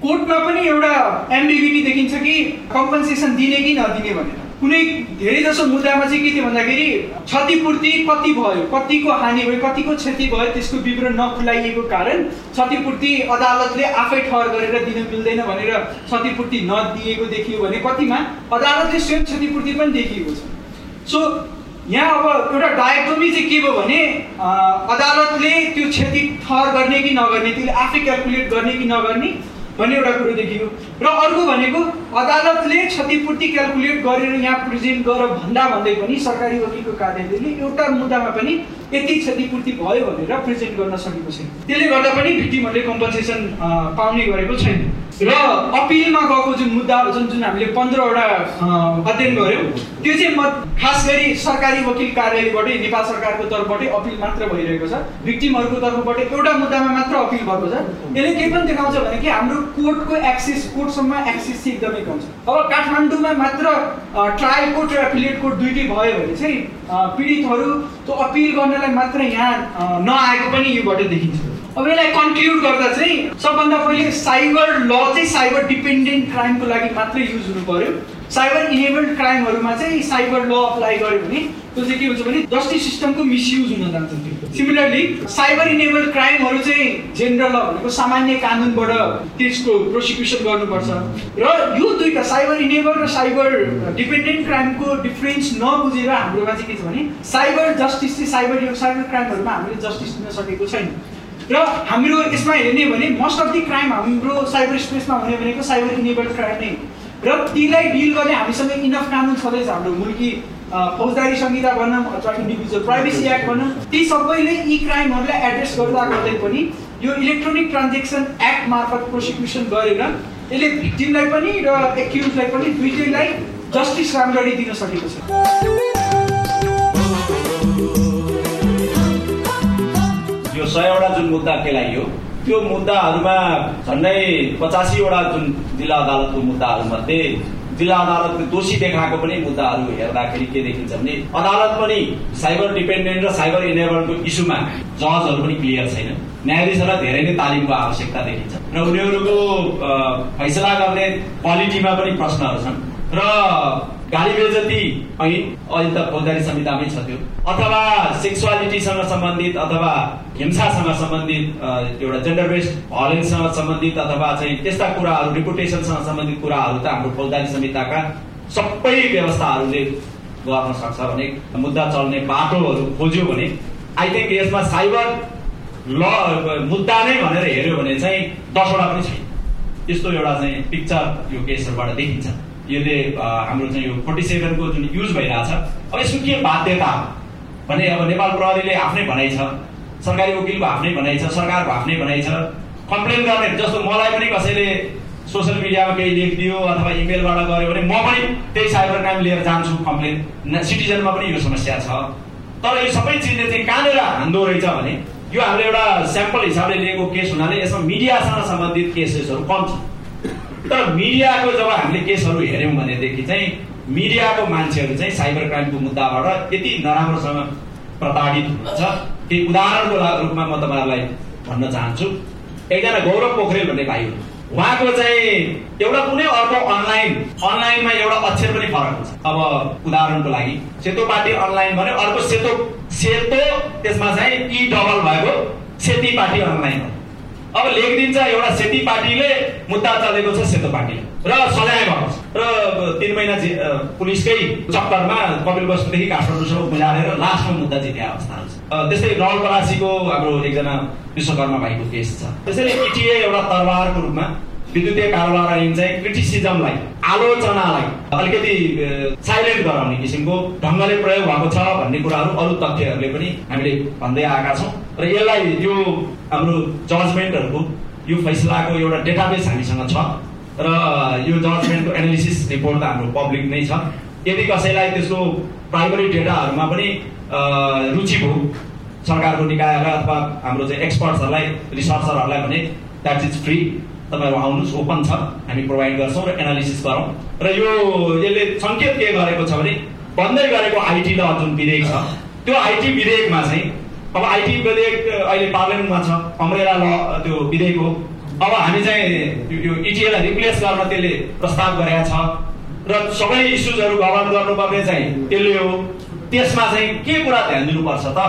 कोर्टमा पनि एउटा एम्बिगिटी देखिन्छ कि कम्पन्सेसन दिने कि नदिने भनेर। कुनै धेरै जसो मुद्दामा चाहिँ के थियो भन्दाखेरि क्षतिपूर्ति कति भयो कतिको हानि भयो कतिको क्षति भयो त्यसको विवरण नखुलाइएको कारण क्षतिपूर्ति अदालतले आफै ठहर गरेर दिन मिल्दैन भनेर क्षतिपूर्ति नदिएको देखियो भने कतिमा? अदालतले स्वयं क्षतिपूर्ति पनि देखिएको छ। सो यहाँ अब एउटा डायक्टोमी चाहिँ के भयो भने अदालतले त्यो क्षति ठहर गर्ने कि नगर्ने त्यसले आफै क्यालकुलेट गर्ने कि नगर्ने भन्ने एउटा कुरो देखियो। र अर्को भनेको अदालतले क्षतिपूर्ति क्यालकुलेट गरेर यहाँ प्रेजेन्ट गर भन्दा भन्दै पनि सरकारी वकिलको कार्यालयले एउटा मुद्दामा पनि यति क्षतिपूर्ति भयो भनेर प्रेजेन्ट गर्न सकेको छैन। त्यसले गर्दा पनि भिक्टिमहरूले कम्पन्सेसन पाउने गरेको छैन। र अपिलमा गएको जुन मुद्दाहरू छन् जुन हामीले पन्ध्रवटा अध्ययन गऱ्यौँ त्यो चाहिँ म खास गरी सरकारी वकिल कार्यालयबाटै नेपाल सरकारको तर्फबाटै अपिल मात्र भइरहेको छ। भिक्टिमहरूको तर्फबाट एउटा मुद्दामा मात्र अपिल भएको छ। यसले के पनि देखाउँछ भने कि हाम्रो कोर्टको एक्सेस कोर्टसम्म एक्सेस चाहिँ एकदमै कम छ। अब काठमाडौँमा मात्र ट्रायल कोर्ट र एफिलिएट कोर्ट दुइटै भयो भने चाहिँ पीडितहरू त्यो अपिल गर्नलाई मात्र यहाँ नआएको पनि योबाट देखिन्छ। अब यसलाई कन्क्लुड गर्दा चाहिँ सबभन्दा पहिले साइबर ल चाहिँ साइबर डिपेन्डेन्ट क्राइमको लागि मात्रै युज हुनु पर्यो। साइबर इनेबल्ड क्राइमहरूमा चाहिँ साइबर ल अप्लाई गर्यो भने त्यो चाहिँ के हुन्छ भने जस्टिस सिस्टमको मिसयुज हुन जान्छ त्यो सिमिलरली साइबर इनेबल्ड क्राइमहरू चाहिँ जेनरल ल भनेको सामान्य कानुनबाट त्यसको प्रोसिक्युसन गर्नुपर्छ। र यो दुईवटा साइबर इनेबल र साइबर डिपेन्डेन्ट क्राइमको डिफ्रेन्स नबुझेर हाम्रोमा चाहिँ के छ भने साइबर जस्टिस चाहिँ साइबर साइबर क्राइमहरूमा हामीले जस्टिस दिन सकेको छैन। र हाम्रो यसमा हेर्ने भने मोस्ट अफ दि क्राइम हाम्रो साइबर स्पेसमा हुने भनेको साइबर इनेबल्ड क्राइम नै र तीलाई डिल गर्ने हामीसँग इनफ कानुन छँदैछ हाम्रो मुल्की फौजदारी संहिता भनौँ अथवा इन्डिभिजुअल प्राइभेसी एक्ट भनौँ ती सबैले यी क्राइमहरूलाई एड्रेस गर्दा गर्दै पनि यो इलेक्ट्रोनिक ट्रान्जेक्सन एक्ट मार्फत प्रोसिक्युसन गरेर यसले भिक्टिमलाई पनि र एक्युजलाई पनि दुइटैलाई जस्टिस राम्ररी दिन सकेको छ। यो सयवटा जुन मुद्दा केलाइयो त्यो मुद्दाहरूमा झन्डै पचासीवटा जुन जिल्ला अदालतको मुद्दाहरूमध्ये जिल्ला अदालतले दोषी देखाएको पनि मुद्दाहरू हेर्दाखेरि के देखिन्छ भने अदालत पनि साइबर डिपेन्डेन्ट र साइबर इनेबलको इस्युमा जजहरू पनि क्लियर छैन। न्यायाधीशलाई धेरै नै तालिमको आवश्यकता देखिन्छ। र उनीहरूको फैसला गर्ने क्वालिटीमा पनि प्रश्नहरू छन्। र गाली बेजती ऐन अहिले त फौजदारी संहितामै छ त्यो। अथवा सेक्सुअलिटीसँग सम्बन्धित अथवा हिंसासँग सम्बन्धित एउटा जेन्डर बेस्ड भलेन्ससँग सम्बन्धित अथवा चाहिँ त्यस्ता कुराहरू रिपुटेसनसँग सम्बन्धित कुराहरू त हाम्रो फौजदारी संहिताका सबै व्यवस्थाहरूले गर्न सक्छ भने मुद्दा चल्ने बाटोहरू खोज्यो भने आई थिङ्क यसमा साइबर ल मुद्दा नै भनेर हेऱ्यो भने चाहिँ दसवटा पनि छैन। त्यस्तो एउटा चाहिँ पिक्चर यो केसहरूबाट देखिन्छ। यसले हाम्रो चाहिँ यो फोर्टी सेभेनको जुन युज भइरहेछ अब यसको के बाध्यता हो भने अब नेपाल प्रहरीले आफ्नै भनाइ छ सरकारी वकिलको आफ्नै भनाइ छ सरकारको आफ्नै भनाइ छ कम्प्लेन गर्ने जस्तो मलाई पनि कसैले सोसियल मिडियामा केही लेखिदियो अथवा इमेलबाट गऱ्यो भने म पनि त्यही साइबर क्राइम लिएर जान्छु कम्प्लेन। सिटिजनमा पनि यो समस्या छ। तर यो सबै चिजले चाहिँ कहाँनिर हान्दो रहेछ भने यो हामीले एउटा स्याम्पल हिसाबले लिएको केस हुनाले यसमा मिडियासँग सम्बन्धित केसेसहरू कम छ तर मिडियाको जब हामीले केसहरू हेऱ्यौँ भनेदेखि चाहिँ मिडियाको मान्छेहरू चाहिँ साइबर क्राइमको मुद्दाबाट यति नराम्रोसँग प्रताडित हुन्छ केही उदाहरणको रूपमा म तपाईँहरूलाई भन्न चाहन्छु। एकजना गौरव पोखरेल भन्ने भाइ हुनु। उहाँको चाहिँ एउटा कुनै अर्को अनलाइन अनलाइनमा एउटा अक्षर पनि फरक हुन्छ। अब उदाहरणको लागि सेतो पार्टी अनलाइन भन्यो अर्को सेतो सेतो त्यसमा चाहिँ इ डबल भएको सेती पार्टी अनलाइन अब लेखिदिन्छ एउटा सेती पार्टीले मुद्दा चलेको छ सेतो पार्टी र सजाय भएको र तिन महिना पुलिसकै चक्करमा कपिल बस्तीदेखि काठमाडौँसम्म बुझाएर लास्टमा मुद्दा जिते अवस्थाहरू छ त्यस्तै नवलपरासीको हाम्रो एकजना विश्वकर्मा भाइको केस छ। त्यसैले एउटा तरवारको रूपमा विद्युतीय कारोबार चाहिँ क्रिटिसिजमलाई आलोचनालाई अलिकति साइलेन्ट गराउने किसिमको ढङ्गले प्रयोग भएको छ भन्ने कुराहरू अरू तथ्यहरूले पनि हामीले भन्दै आएका छौँ। र यसलाई यो हाम्रो जजमेन्टहरूको यो फैसलाको एउटा डेटाबेस हामीसँग छ। र यो जजमेन्टको एनालिसिस रिपोर्ट त हाम्रो पब्लिक नै छ। यदि कसैलाई त्यसको प्राइमरी डेटाहरूमा पनि रुचि भयो सरकारको निकायलाई अथवा हाम्रो चाहिँ एक्सपर्ट्सहरूलाई रिसर्चरहरूलाई भने द्याट इज फ्री तपाईँहरू आउनुहोस् ओपन छ। हामी प्रोभाइड गर्छौँ र एनालिसिस गरौँ। र यो यसले सङ्केत के गरेको छ भने बन्दै गरेको आइटी ल जुन विधेयक छ। त्यो आइटी विधेयकमा चाहिँ अब आइटी विधेयक अहिले पार्लियामेन्टमा छ अमरेला ल त्यो विधेयक हो। अब हामी चाहिँ यो इटिएलाई रिप्लेस गर्न त्यसले प्रस्ताव गरेका छ। र सबै इस्युजहरू गभर्न गर्नुपर्ने चाहिँ त्यसले हो। त्यसमा चाहिँ के कुरा ध्यान दिनुपर्छ त?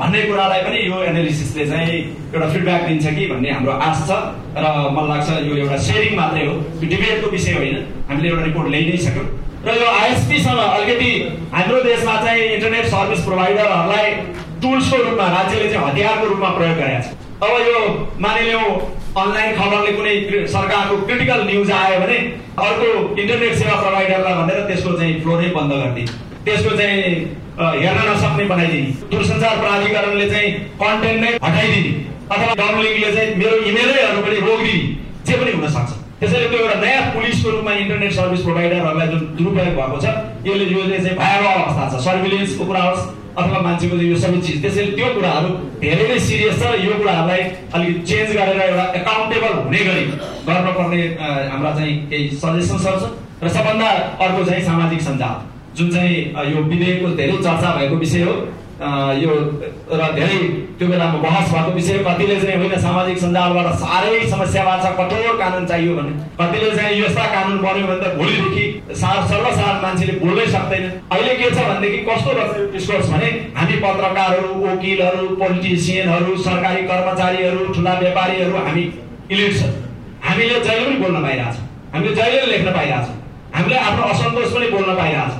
भन्ने कुरालाई पनि यो एनालिसिसले चाहिँ एउटा फिडब्याक दिन्छ कि भन्ने हाम्रो आश छ र मलाई लाग्छ यो एउटा सेयरिङ मात्रै हो। यो डिबेटको विषय होइन। हामीले एउटा रिपोर्ट ल्याइ नै सक्यौँ। र यो आइएसपीसँग अलिकति हाम्रो देशमा चाहिँ इन्टरनेट सर्भिस प्रोभाइडरहरूलाई टुल्सको रूपमा राज्यले चाहिँ हतियारको रूपमा प्रयोग गरेको छ अब यो मानिलिउँ अनलाइन खबरले कुनै सरकारको क्रिटिकल न्युज आयो भने अर्को इन्टरनेट सेवा प्रोभाइडरलाई भनेर त्यसको चाहिँ फ्लो नै बन्द गरिदिने त्यसको चाहिँ हेर्न नसक्ने बनाइदिने। दूरसञ्चार प्राधिकरणले चाहिँ कन्टेन्ट नै हटाइदिने। अथवा डाउनलिङले चाहिँ मेरो इमेलैहरू पनि रोकिदिने। जे पनि हुन सक्छ। त्यसैले त्यो एउटा नयाँ पुलिसको रूपमा इन्टरनेट सर्भिस प्रोभाइडरहरूलाई जुन दुरुपयोग भएको छ यसले यसले चाहिँ भयावह अवस्था छ। सर्भिलेन्सको कुरा होस् अथवा मान्छेको यो सबै चिज। त्यसैले त्यो कुराहरू धेरै नै सिरियस छ यो कुराहरूलाई अलिकति चेन्ज गरेर एउटा एकाउन्टेबल हुने गरी गर्नुपर्ने हाम्रा चाहिँ केही सजेसन्सहरू छ। र सबभन्दा अर्को चाहिँ सामाजिक सञ्जाल। जुन चाहिँ यो विधेयकको धेरै चर्चा भएको विषय हो यो र धेरै त्यो बेलामा बहस भएको विषय कतिले चाहिँ होइन सामाजिक सञ्जालबाट साह्रै समस्या भएको छ कठोर कानुन चाहियो भने। कतिले चाहिँ यस्ता कानुन बन्यो भने त भोलिदेखि सार सर्वसाधारण मान्छेले बोल्नै सक्दैन। अहिले के छ भनेदेखि कस्तो रहेछ डिस्कोर्स भने हामी पत्रकारहरू वकिलहरू पोलिटिसियनहरू सरकारी कर्मचारीहरू ठुला व्यापारीहरू हामी इलिट छ। हामीले जहिले पनि बोल्न पाइरहेछौँ। हामीले जहिले लेख्न पाइरहेछौँ। हामीले आफ्नो असन्तोष पनि बोल्न पाइरहेछौँ।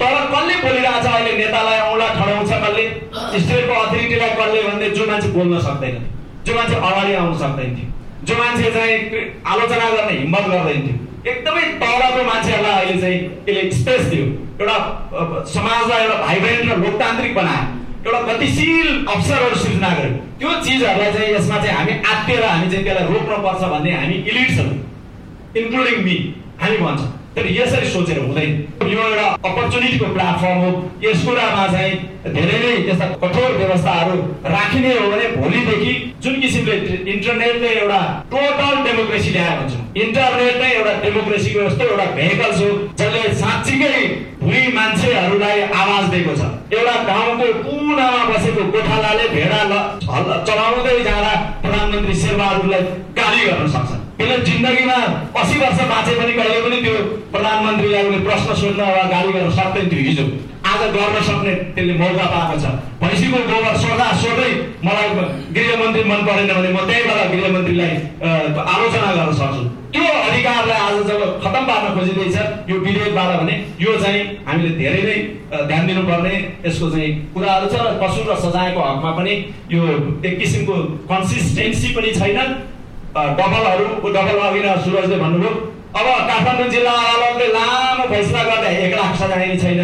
तर कसले बोलिरहेछ अहिले नेतालाई औँला ठडाउँछ कसले स्टेटको अथोरिटीलाई कसले भन्दै जो मान्छे बोल्न सक्दैन जो मान्छे अगाडि आउन सक्दैन थियो। जो मान्छे चाहिँ आलोचना गर्ने हिम्मत गर्दैन थियो। एकदमै तलको मान्छेहरूलाई अहिले चाहिँ यसले स्पेस दियो। एउटा समाजलाई एउटा भाइब्रेन्ट र लोकतान्त्रिक बनायो। एउटा गतिशील अवसरहरू सिर्जना गर्यो। त्यो चिजहरूलाई चाहिँ यसमा चाहिँ हामी आत्तिएर हामी चाहिँ त्यसलाई रोक्नुपर्छ भन्ने हामी इलिट छौँ इन्क्लुडिङ मी हामी भन्छौँ। तर यसरी सोचेर हुँदैन यो एउटा अपर्च्युनिटीको प्लेटफर्म हो। यस कुरामा चाहिँ धेरै नै त्यस्ता कठोर व्यवस्थाहरू राखिने हो भने भोलिदेखि जुन किसिमले इन्टरनेटले एउटा टोटल डेमोक्रेसी ल्यायो भन्छौँ इन्टरनेट नै एउटा डेमोक्रेसीको यस्तो एउटा भेहिकल हो जसले साँच्चीकै भुइँ मान्छेहरूलाई आवाज दिएको छ। एउटा गाउँको कुनामा बसेको गोठालाले भेडा चलाउँदै जाँदा प्रधानमन्त्री शेरबहादुरलाई गाली गर्न सक्छ यसले जिन्दगीमा असी वर्ष बाँचे पनि कहिले पनि त्यो प्रधानमन्त्रीलाई कुनै प्रश्न सोध्न वा गाली गर्न सक्दैन थियो हिजो। आज गर्न सक्ने त्यसले मौका पाएको छ। भैँसीको गोबर सोध्दा सोध्दै मलाई गृहमन्त्री मन परेन भने म त्यहीबाट गृहमन्त्रीलाई आलोचना गर्न सक्छु। त्यो अधिकारलाई आज जब खतम पार्न खोजिँदैछ यो विधेयकबाट भने यो चाहिँ हामीले धेरै नै ध्यान दिनुपर्ने यसको चाहिँ कुराहरू छ र पशु र सजायको हकमा पनि यो एक किसिमको कन्सिस्टेन्सी पनि छैन। डबलहरू डबल अघि सुरजले भन्नुभयो अब काठमाडौँ जिल्ला अदालतले लामो फैसला गर्दा एक लाख सजाय छैन।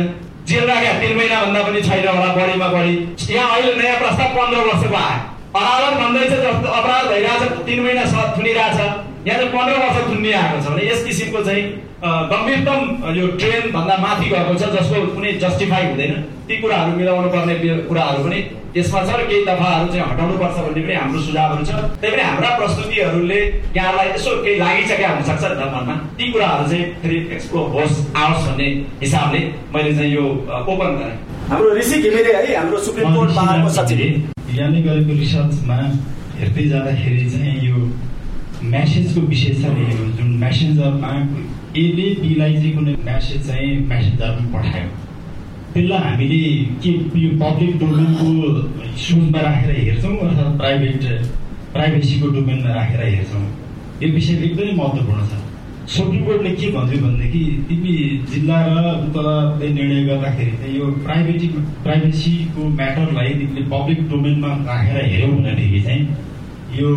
जेल राख्या तिन महिनाभन्दा पनि छैन होला बढीमा बढी। यहाँ अहिले नयाँ प्रस्ताव पन्ध्र वर्षको आयो। अदालत भन्दैछ जस्तो अपराध भइरहेछ तिन महिना थुनिरहेछ। यहाँ चाहिँ पन्ध्र वर्ष थुन्ने आएको छ। भने यस किसिमको चाहिँ गम्भीरतम यो ट्रेन भन्दा माथि गएको छ जसको कुनै जस्टिफाई हुँदैन। ती कुराहरू मिलाउनु पर्ने कुराहरू पनि यसमा छ र केही दफाहरू चाहिँ हटाउनु पर्छ भन्ने पनि हाम्रो सुझावहरू छ। त्यही पनि हाम्रा प्रस्तुतिहरूले यहाँलाई यसो केही लागिसकेका हुनसक्छ नि त मनमा। ती कुराहरू चाहिँ फेरि एक्सप्लोर होस् आओस् भन्ने हिसाबले मैले चाहिँ यो ओपन गरेँ। हाम्रो ऋषि घिमिरे है हाम्रो सुप्रिम कोर्ट बारको सचिव। यहाँले गरेको रिसर्चमा हेर्दै जाँदाखेरि चाहिँ यो म्यासेजको विषय छ जुन म्यासेन्जरमा एले बीलाई चाहिँ कुनै म्यासेज चाहिँ म्यासेन्जरमा पठायो। त्यसलाई हामीले के यो पब्लिक डोमेनको सुजमा राखेर हेर्छौँ अथवा प्राइभेट प्राइभेसीको डोमेनमा राखेर हेर्छौँ। यो विषय एकदमै महत्त्वपूर्ण छ। सुप्रिम कोर्टले के भन्यो भनेदेखि तिमी जिल्ला र तलले निर्णय गर्दाखेरि चाहिँ यो प्राइभेटी प्राइभेसीको म्याटरलाई तिमीले पब्लिक डोमेनमा राखेर हेऱ्यौ भनेदेखि चाहिँ यो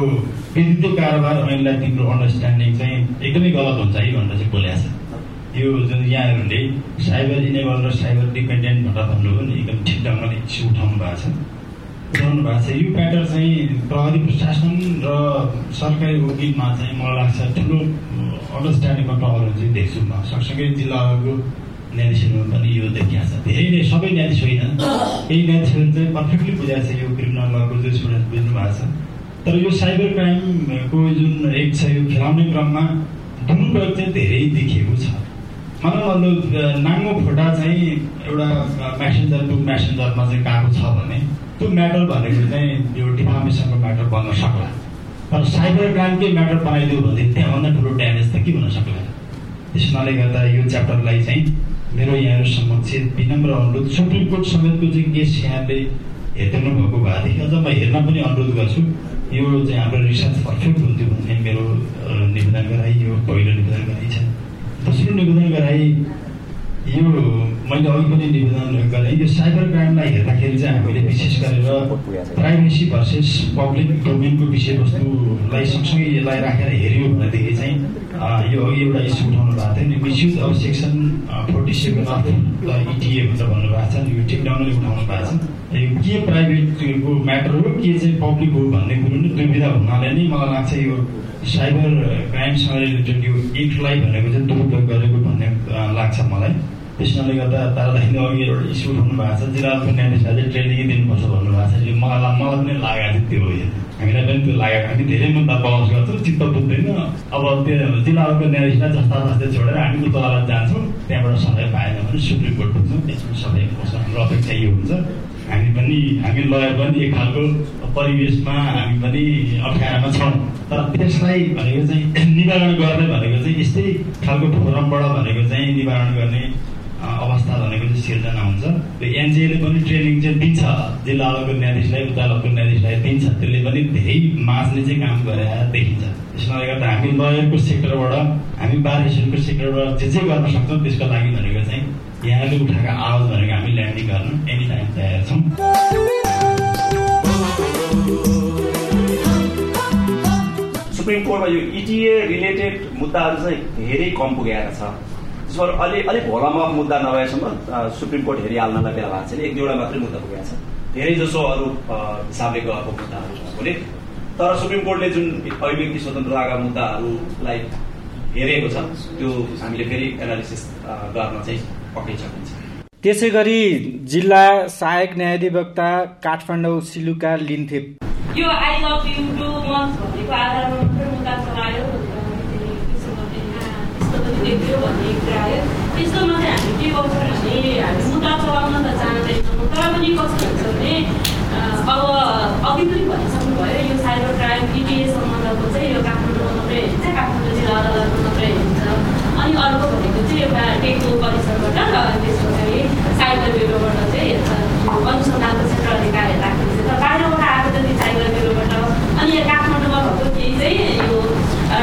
विद्युतीय कारोबार ऐनलाई तिम्रो अन्डरस्ट्यान्डिङ चाहिँ एकदमै गलत हुन्छ है भनेर चाहिँ बोलेको छ यो जुन यहाँहरूले साइबर इनेबल र साइबर डिपेन्डेन्ट भनेर भन्नुभयो नि एकदम ठिक ढङ्गले इस्यु उठाउनु भएको छ। उठाउनु भएको छ। यो प्याटर चाहिँ प्रहरी प्रशासन र सरकारी वकिलमा चाहिँ मलाई लाग्छ ठुलो अन्डरस्ट्यान्डिङमा प्रब्लम चाहिँ देख्छु म। सँगसँगै जिल्लाको न्यायाधीशमा पनि यो देखिएको छ। धेरै नै सबै न्यायाधीश होइन। केही न्यायाधीशहरू चाहिँ पर्फेक्टली बुझाएको छ यो क्रिमिनल लको जुरिस्प्रुडेन्स बुझ्नु भएको छ। तर यो साइबर क्राइमको जुन एक छ यो खेलाउने क्रममा दुरुपयोग चाहिँ धेरै देखिएको छ। मलाई भन्नु नाङ्गो फोटा चाहिँ एउटा म्यासेन्जर टु म्यासेन्जरमा चाहिँ गएको छ भने त्यो म्याटर भनेको चाहिँ यो डिफामेसनको म्याटर बन्न सक्ला। तर साइबर क्राइमकै म्याटर बनाइदियो भने त्यहाँभन्दा ठुलो ड्यामेज त के हुन सक्ला? त्यस हुनाले गर्दा यो च्याप्टरलाई चाहिँ मेरो यहाँहरू समक्ष विनम्र अनुरोध सुप्रिम कोर्ट समेतको चाहिँ केस यहाँले हेरिदिनु भएको भएदेखि अझ म हेर्न पनि अनुरोध गर्छु। यो चाहिँ हाम्रो रिसर्च पर्फेक्ट हुन्थ्यो भन्ने मेरो निवेदन गराइ यो पहिलो निवेदन गराइ छ दोस्रो निवेदन गराइ यो मैले अघि पनि निवेदन गरेँ यो साइबर क्राइमलाई हेर्दाखेरि चाहिँ हामीले विशेष गरेर प्राइभेसी भर्सेस पब्लिक डोमेनको विषयवस्तुलाई सँगसँगै यसलाई राखेर हेऱ्यो भनेदेखि चाहिँ यो अघि एउटा इस्यु उठाउनु भएको थियो। नि misuse of section forty seven of ETA भनेर भन्नुभएको छ। यो टेकडाउनले उठाउनु भएको छ। के प्राइभेटको म्याटर हो? के चाहिँ पब्लिक हो भन्ने कुरो नै दुविधा हुनाले नै मलाई लाग्छ यो साइबर क्राइमसँग रिलेटेड यो एक्टलाई भनेको चाहिँ दुरुपयोग गरेको भन्ने लाग्छ मलाई। त्यसले गर्दा तारादेखि अघि एउटा इस्यु उठाउनु भएको छ। जिल्लाको न्यायाधीशलाई चाहिँ ट्रेनिङै दिनुपर्छ भन्नुभएको छ। यो मलाई मलाई पनि लागेको थियो त्यो हो हामीलाई पनि त्यो लागेको हामी धेरै मुद्दा बहस गर्छौँ। चित्त बुझ्दैन। अब त्यो जिल्लाको न्यायाधीशलाई जस्ता जस्तै छोडेर हामी उता जान्छौँ। त्यहाँबाट सधैँ पाएन भने सुप्रिम कोर्ट पुग्छौँ त्यसमा सबै हाम्रो अपेक्षा यो हुन्छ। हामी पनि हामी लयर पनि एक खालको परिवेशमा हामी पनि अप्ठ्यारोमा छौँ। तर त्यसलाई भनेको चाहिँ निवारण गर्ने भनेको चाहिँ यस्तै खालको फोरमबाट भनेको चाहिँ निवारण गर्ने अवस्था भनेको चाहिँ सिर्जना हुन्छ। त्यो एनजिओले पनि ट्रेनिङ चाहिँ दिन्छ। जिल्ला अदालतको न्यायाधीशलाई उदालतको न्यायाधीशलाई दिन्छ। त्यसले पनि धेरै माझ्ने चाहिँ काम गरेर देखिन्छ। त्यसले गर्दा हामी लयरको सेक्टरबाट हामी बार एसोसिएसनको सेक्टरबाट जे जे गर्न सक्छौँ त्यसको लागि भनेको चाहिँ यहाँले उठाएको आवाज भनेको हामी ल्यान्डिङ गर्न एनी टाइम तयार छौँ। सुप्रिम कोर्टमा यो इटिए रिलेटेड मुद्दाहरू चाहिँ धेरै कम पुगेर छ। त्यसबाट अलि अलिक भोलामक मुद्दा नभएसम्म सुप्रिम कोर्ट हेरिहाल्नलाई बेला भएको छैन। एक दुईवटा मात्रै मुद्दा पुगेको छ धेरै जसो अरू हिसाबले गएको मुद्दाहरू छ भने तर सुप्रिम कोर्टले जुन अभिव्यक्ति स्वतन्त्रताका मुद्दाहरूलाई हेरेको छ त्यो हामीले फेरि एनालिसिस गर्न चाहिँ पक्कै सकिन्छ। त्यसै गरी जिल्ला सहायक न्यायाधिवक्ता काठमाडौँ सिलुका लिन्थे। यो I love you two month भनेको आधारमा मात्रै मुद्दा चलायो देखियो भन्ने कुरा आयो त्यस्तोमा चाहिँ हामी के गर्छौँ भने हामी मुद्दा चलाउन त चाहँदैनौँ तर पनि कस्तो हुन्छ भने अब अघि पनि भनिसक्नु भयो यो साइबर क्राइम इटिए सम्बन्धको चाहिँ यो काठमाडौँ मात्रै हुन्छ काठमाडौँ जिल्ला अदालतमा मात्रै हुन्छ अनि अर्को भनेको चाहिँ एउटा टेकको परिसरबाट त्यसको चाहिँ साइबर ब्युरोबाट चाहिँ अनुसन्धानको क्षेत्रले कार्य राखिन्छ तर बाहिरबाट आएको जति साइबर ब्युरोबाट अनि यहाँ काठमाडौँमा भएको केही चाहिँ यो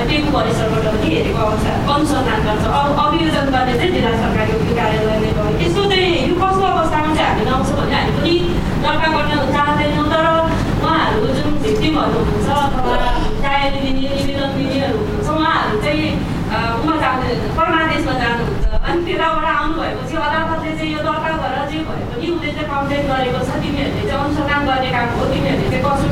टेकु परिसरबाट पनि हेरेको अवस्था अनुसन्धान गर्छ अब अभियोजन गर्ने चाहिँ जिल्ला सरकारी वकिल कार्यालयले भयो त्यसको चाहिँ यो कस्तो अवस्थामा चाहिँ हामी आउँछौँ भने हामी पनि दर्ता गर्न चाहँदैनौँ तर उहाँहरू जुन भिक्टिमहरू हुनुहुन्छ अथवा न्याय दिने निवेदन दिनेहरू हुनुहुन्छ उहाँहरू चाहिँ उमा जाँदैन परमादेशमा जानुहुन्छ अनि त्यताबाट आउनु भएपछि अदालतले चाहिँ यो दर्ता गरेर जे भए पनि उसले चाहिँ कम्प्लेन गरेको छ तिमीहरूले चाहिँ अनुसन्धान गर्ने काम हो तिमीहरूले चाहिँ कसो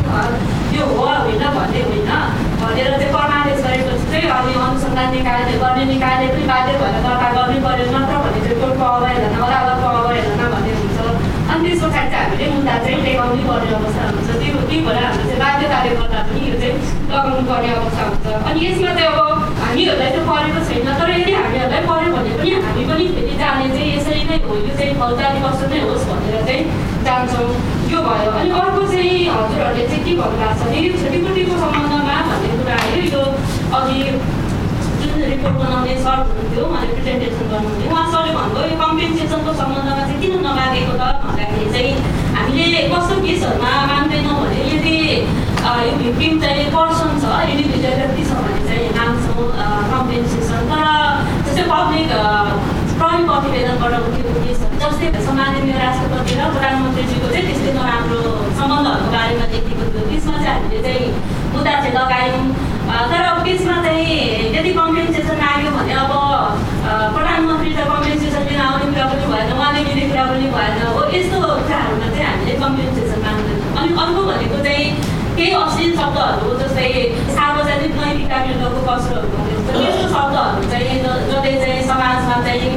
यो हो होइन भन्ने होइन भनेर चाहिँ परमादेश गरेपछि चाहिँ अनि अनुसन्धान निकायले गर्ने निकायले पनि बाध्य भएर दर्ता गर्नै पऱ्यो नत्र भने चाहिँ कोर्टको अवहेलना भन्ने हुन्छ अनि त्यस पछाडि चाहिँ हामीले मुद्दा चाहिँ टेकाउनै पर्ने अवस्था हुन्छ त्यो त्यही भएर हामीले चाहिँ बाध्यताले गर्दा पनि यो चाहिँ लगाउनु पर्ने अवस्था हुन्छ अनि यसमा चाहिँ अब हामीहरूलाई चाहिँ परेको छैन तर यदि हामीहरूलाई पऱ्यो भने पनि हामी पनि फेरि जाने चाहिँ यसरी नै हो यो चाहिँ फौजदारी कस्तो नै होस् भनेर चाहिँ जान्छौँ यो भयो अनि अर्को चाहिँ हजुरहरूले चाहिँ के भन्नुभएको छ भने क्षतिपूर्तिको सम्बन्धमा भन्ने कुरा आयो यो अघि जुन रिपोर्ट बनाउने सर हुनुहुन्थ्यो उहाँले प्रेजेन्टेसन गर्नुहुन्थ्यो उहाँ भन्नुभयो यो कम्पेन्सेसनको सम्बन्धमा चाहिँ किन नमागेको त भन्दाखेरि चाहिँ हामीले कस्तो केसहरूमा माग्दैनौँ भने यदि यो भिक्टिम चाहिँ पर्सन छ इन्डिभिजुअल व्यक्ति छ भने चाहिँ माग्छौँ कम्पेन्सेसन तर जस्तै पब्लिक प्रहरी प्रतिवेदनबाट उठेको केसहरू जस्तै सम्माननीय राष्ट्रपति र प्रधानमन्त्रीजीको चाहिँ त्यस्तै नराम्रो सम्बन्धहरूको बारेमा लेखेको थियो। त्यसमा चाहिँ हामीले चाहिँ मुद्दा चाहिँ लगायौँ। तर त्यसमा चाहिँ यदि कम्पेन्सेसन आयो भने अब प्रधानमन्त्री त कम्पेन्सेसन लिन आउने कुरा पनि भएन उहाँले लिने कुरा पनि भएन हो। यस्तो कुराहरूमा चाहिँ हामीले कम्पेन्सेसन माग्दैनौँ अनि अर्को भनेको चाहिँ केही अश्लील शब्दहरू जस्तै सार्वजनिक नैतिकता विरुद्धको कसरोहरू त्यस्तो शब्दहरू चाहिँ जसले चाहिँ समाजमा चाहिँ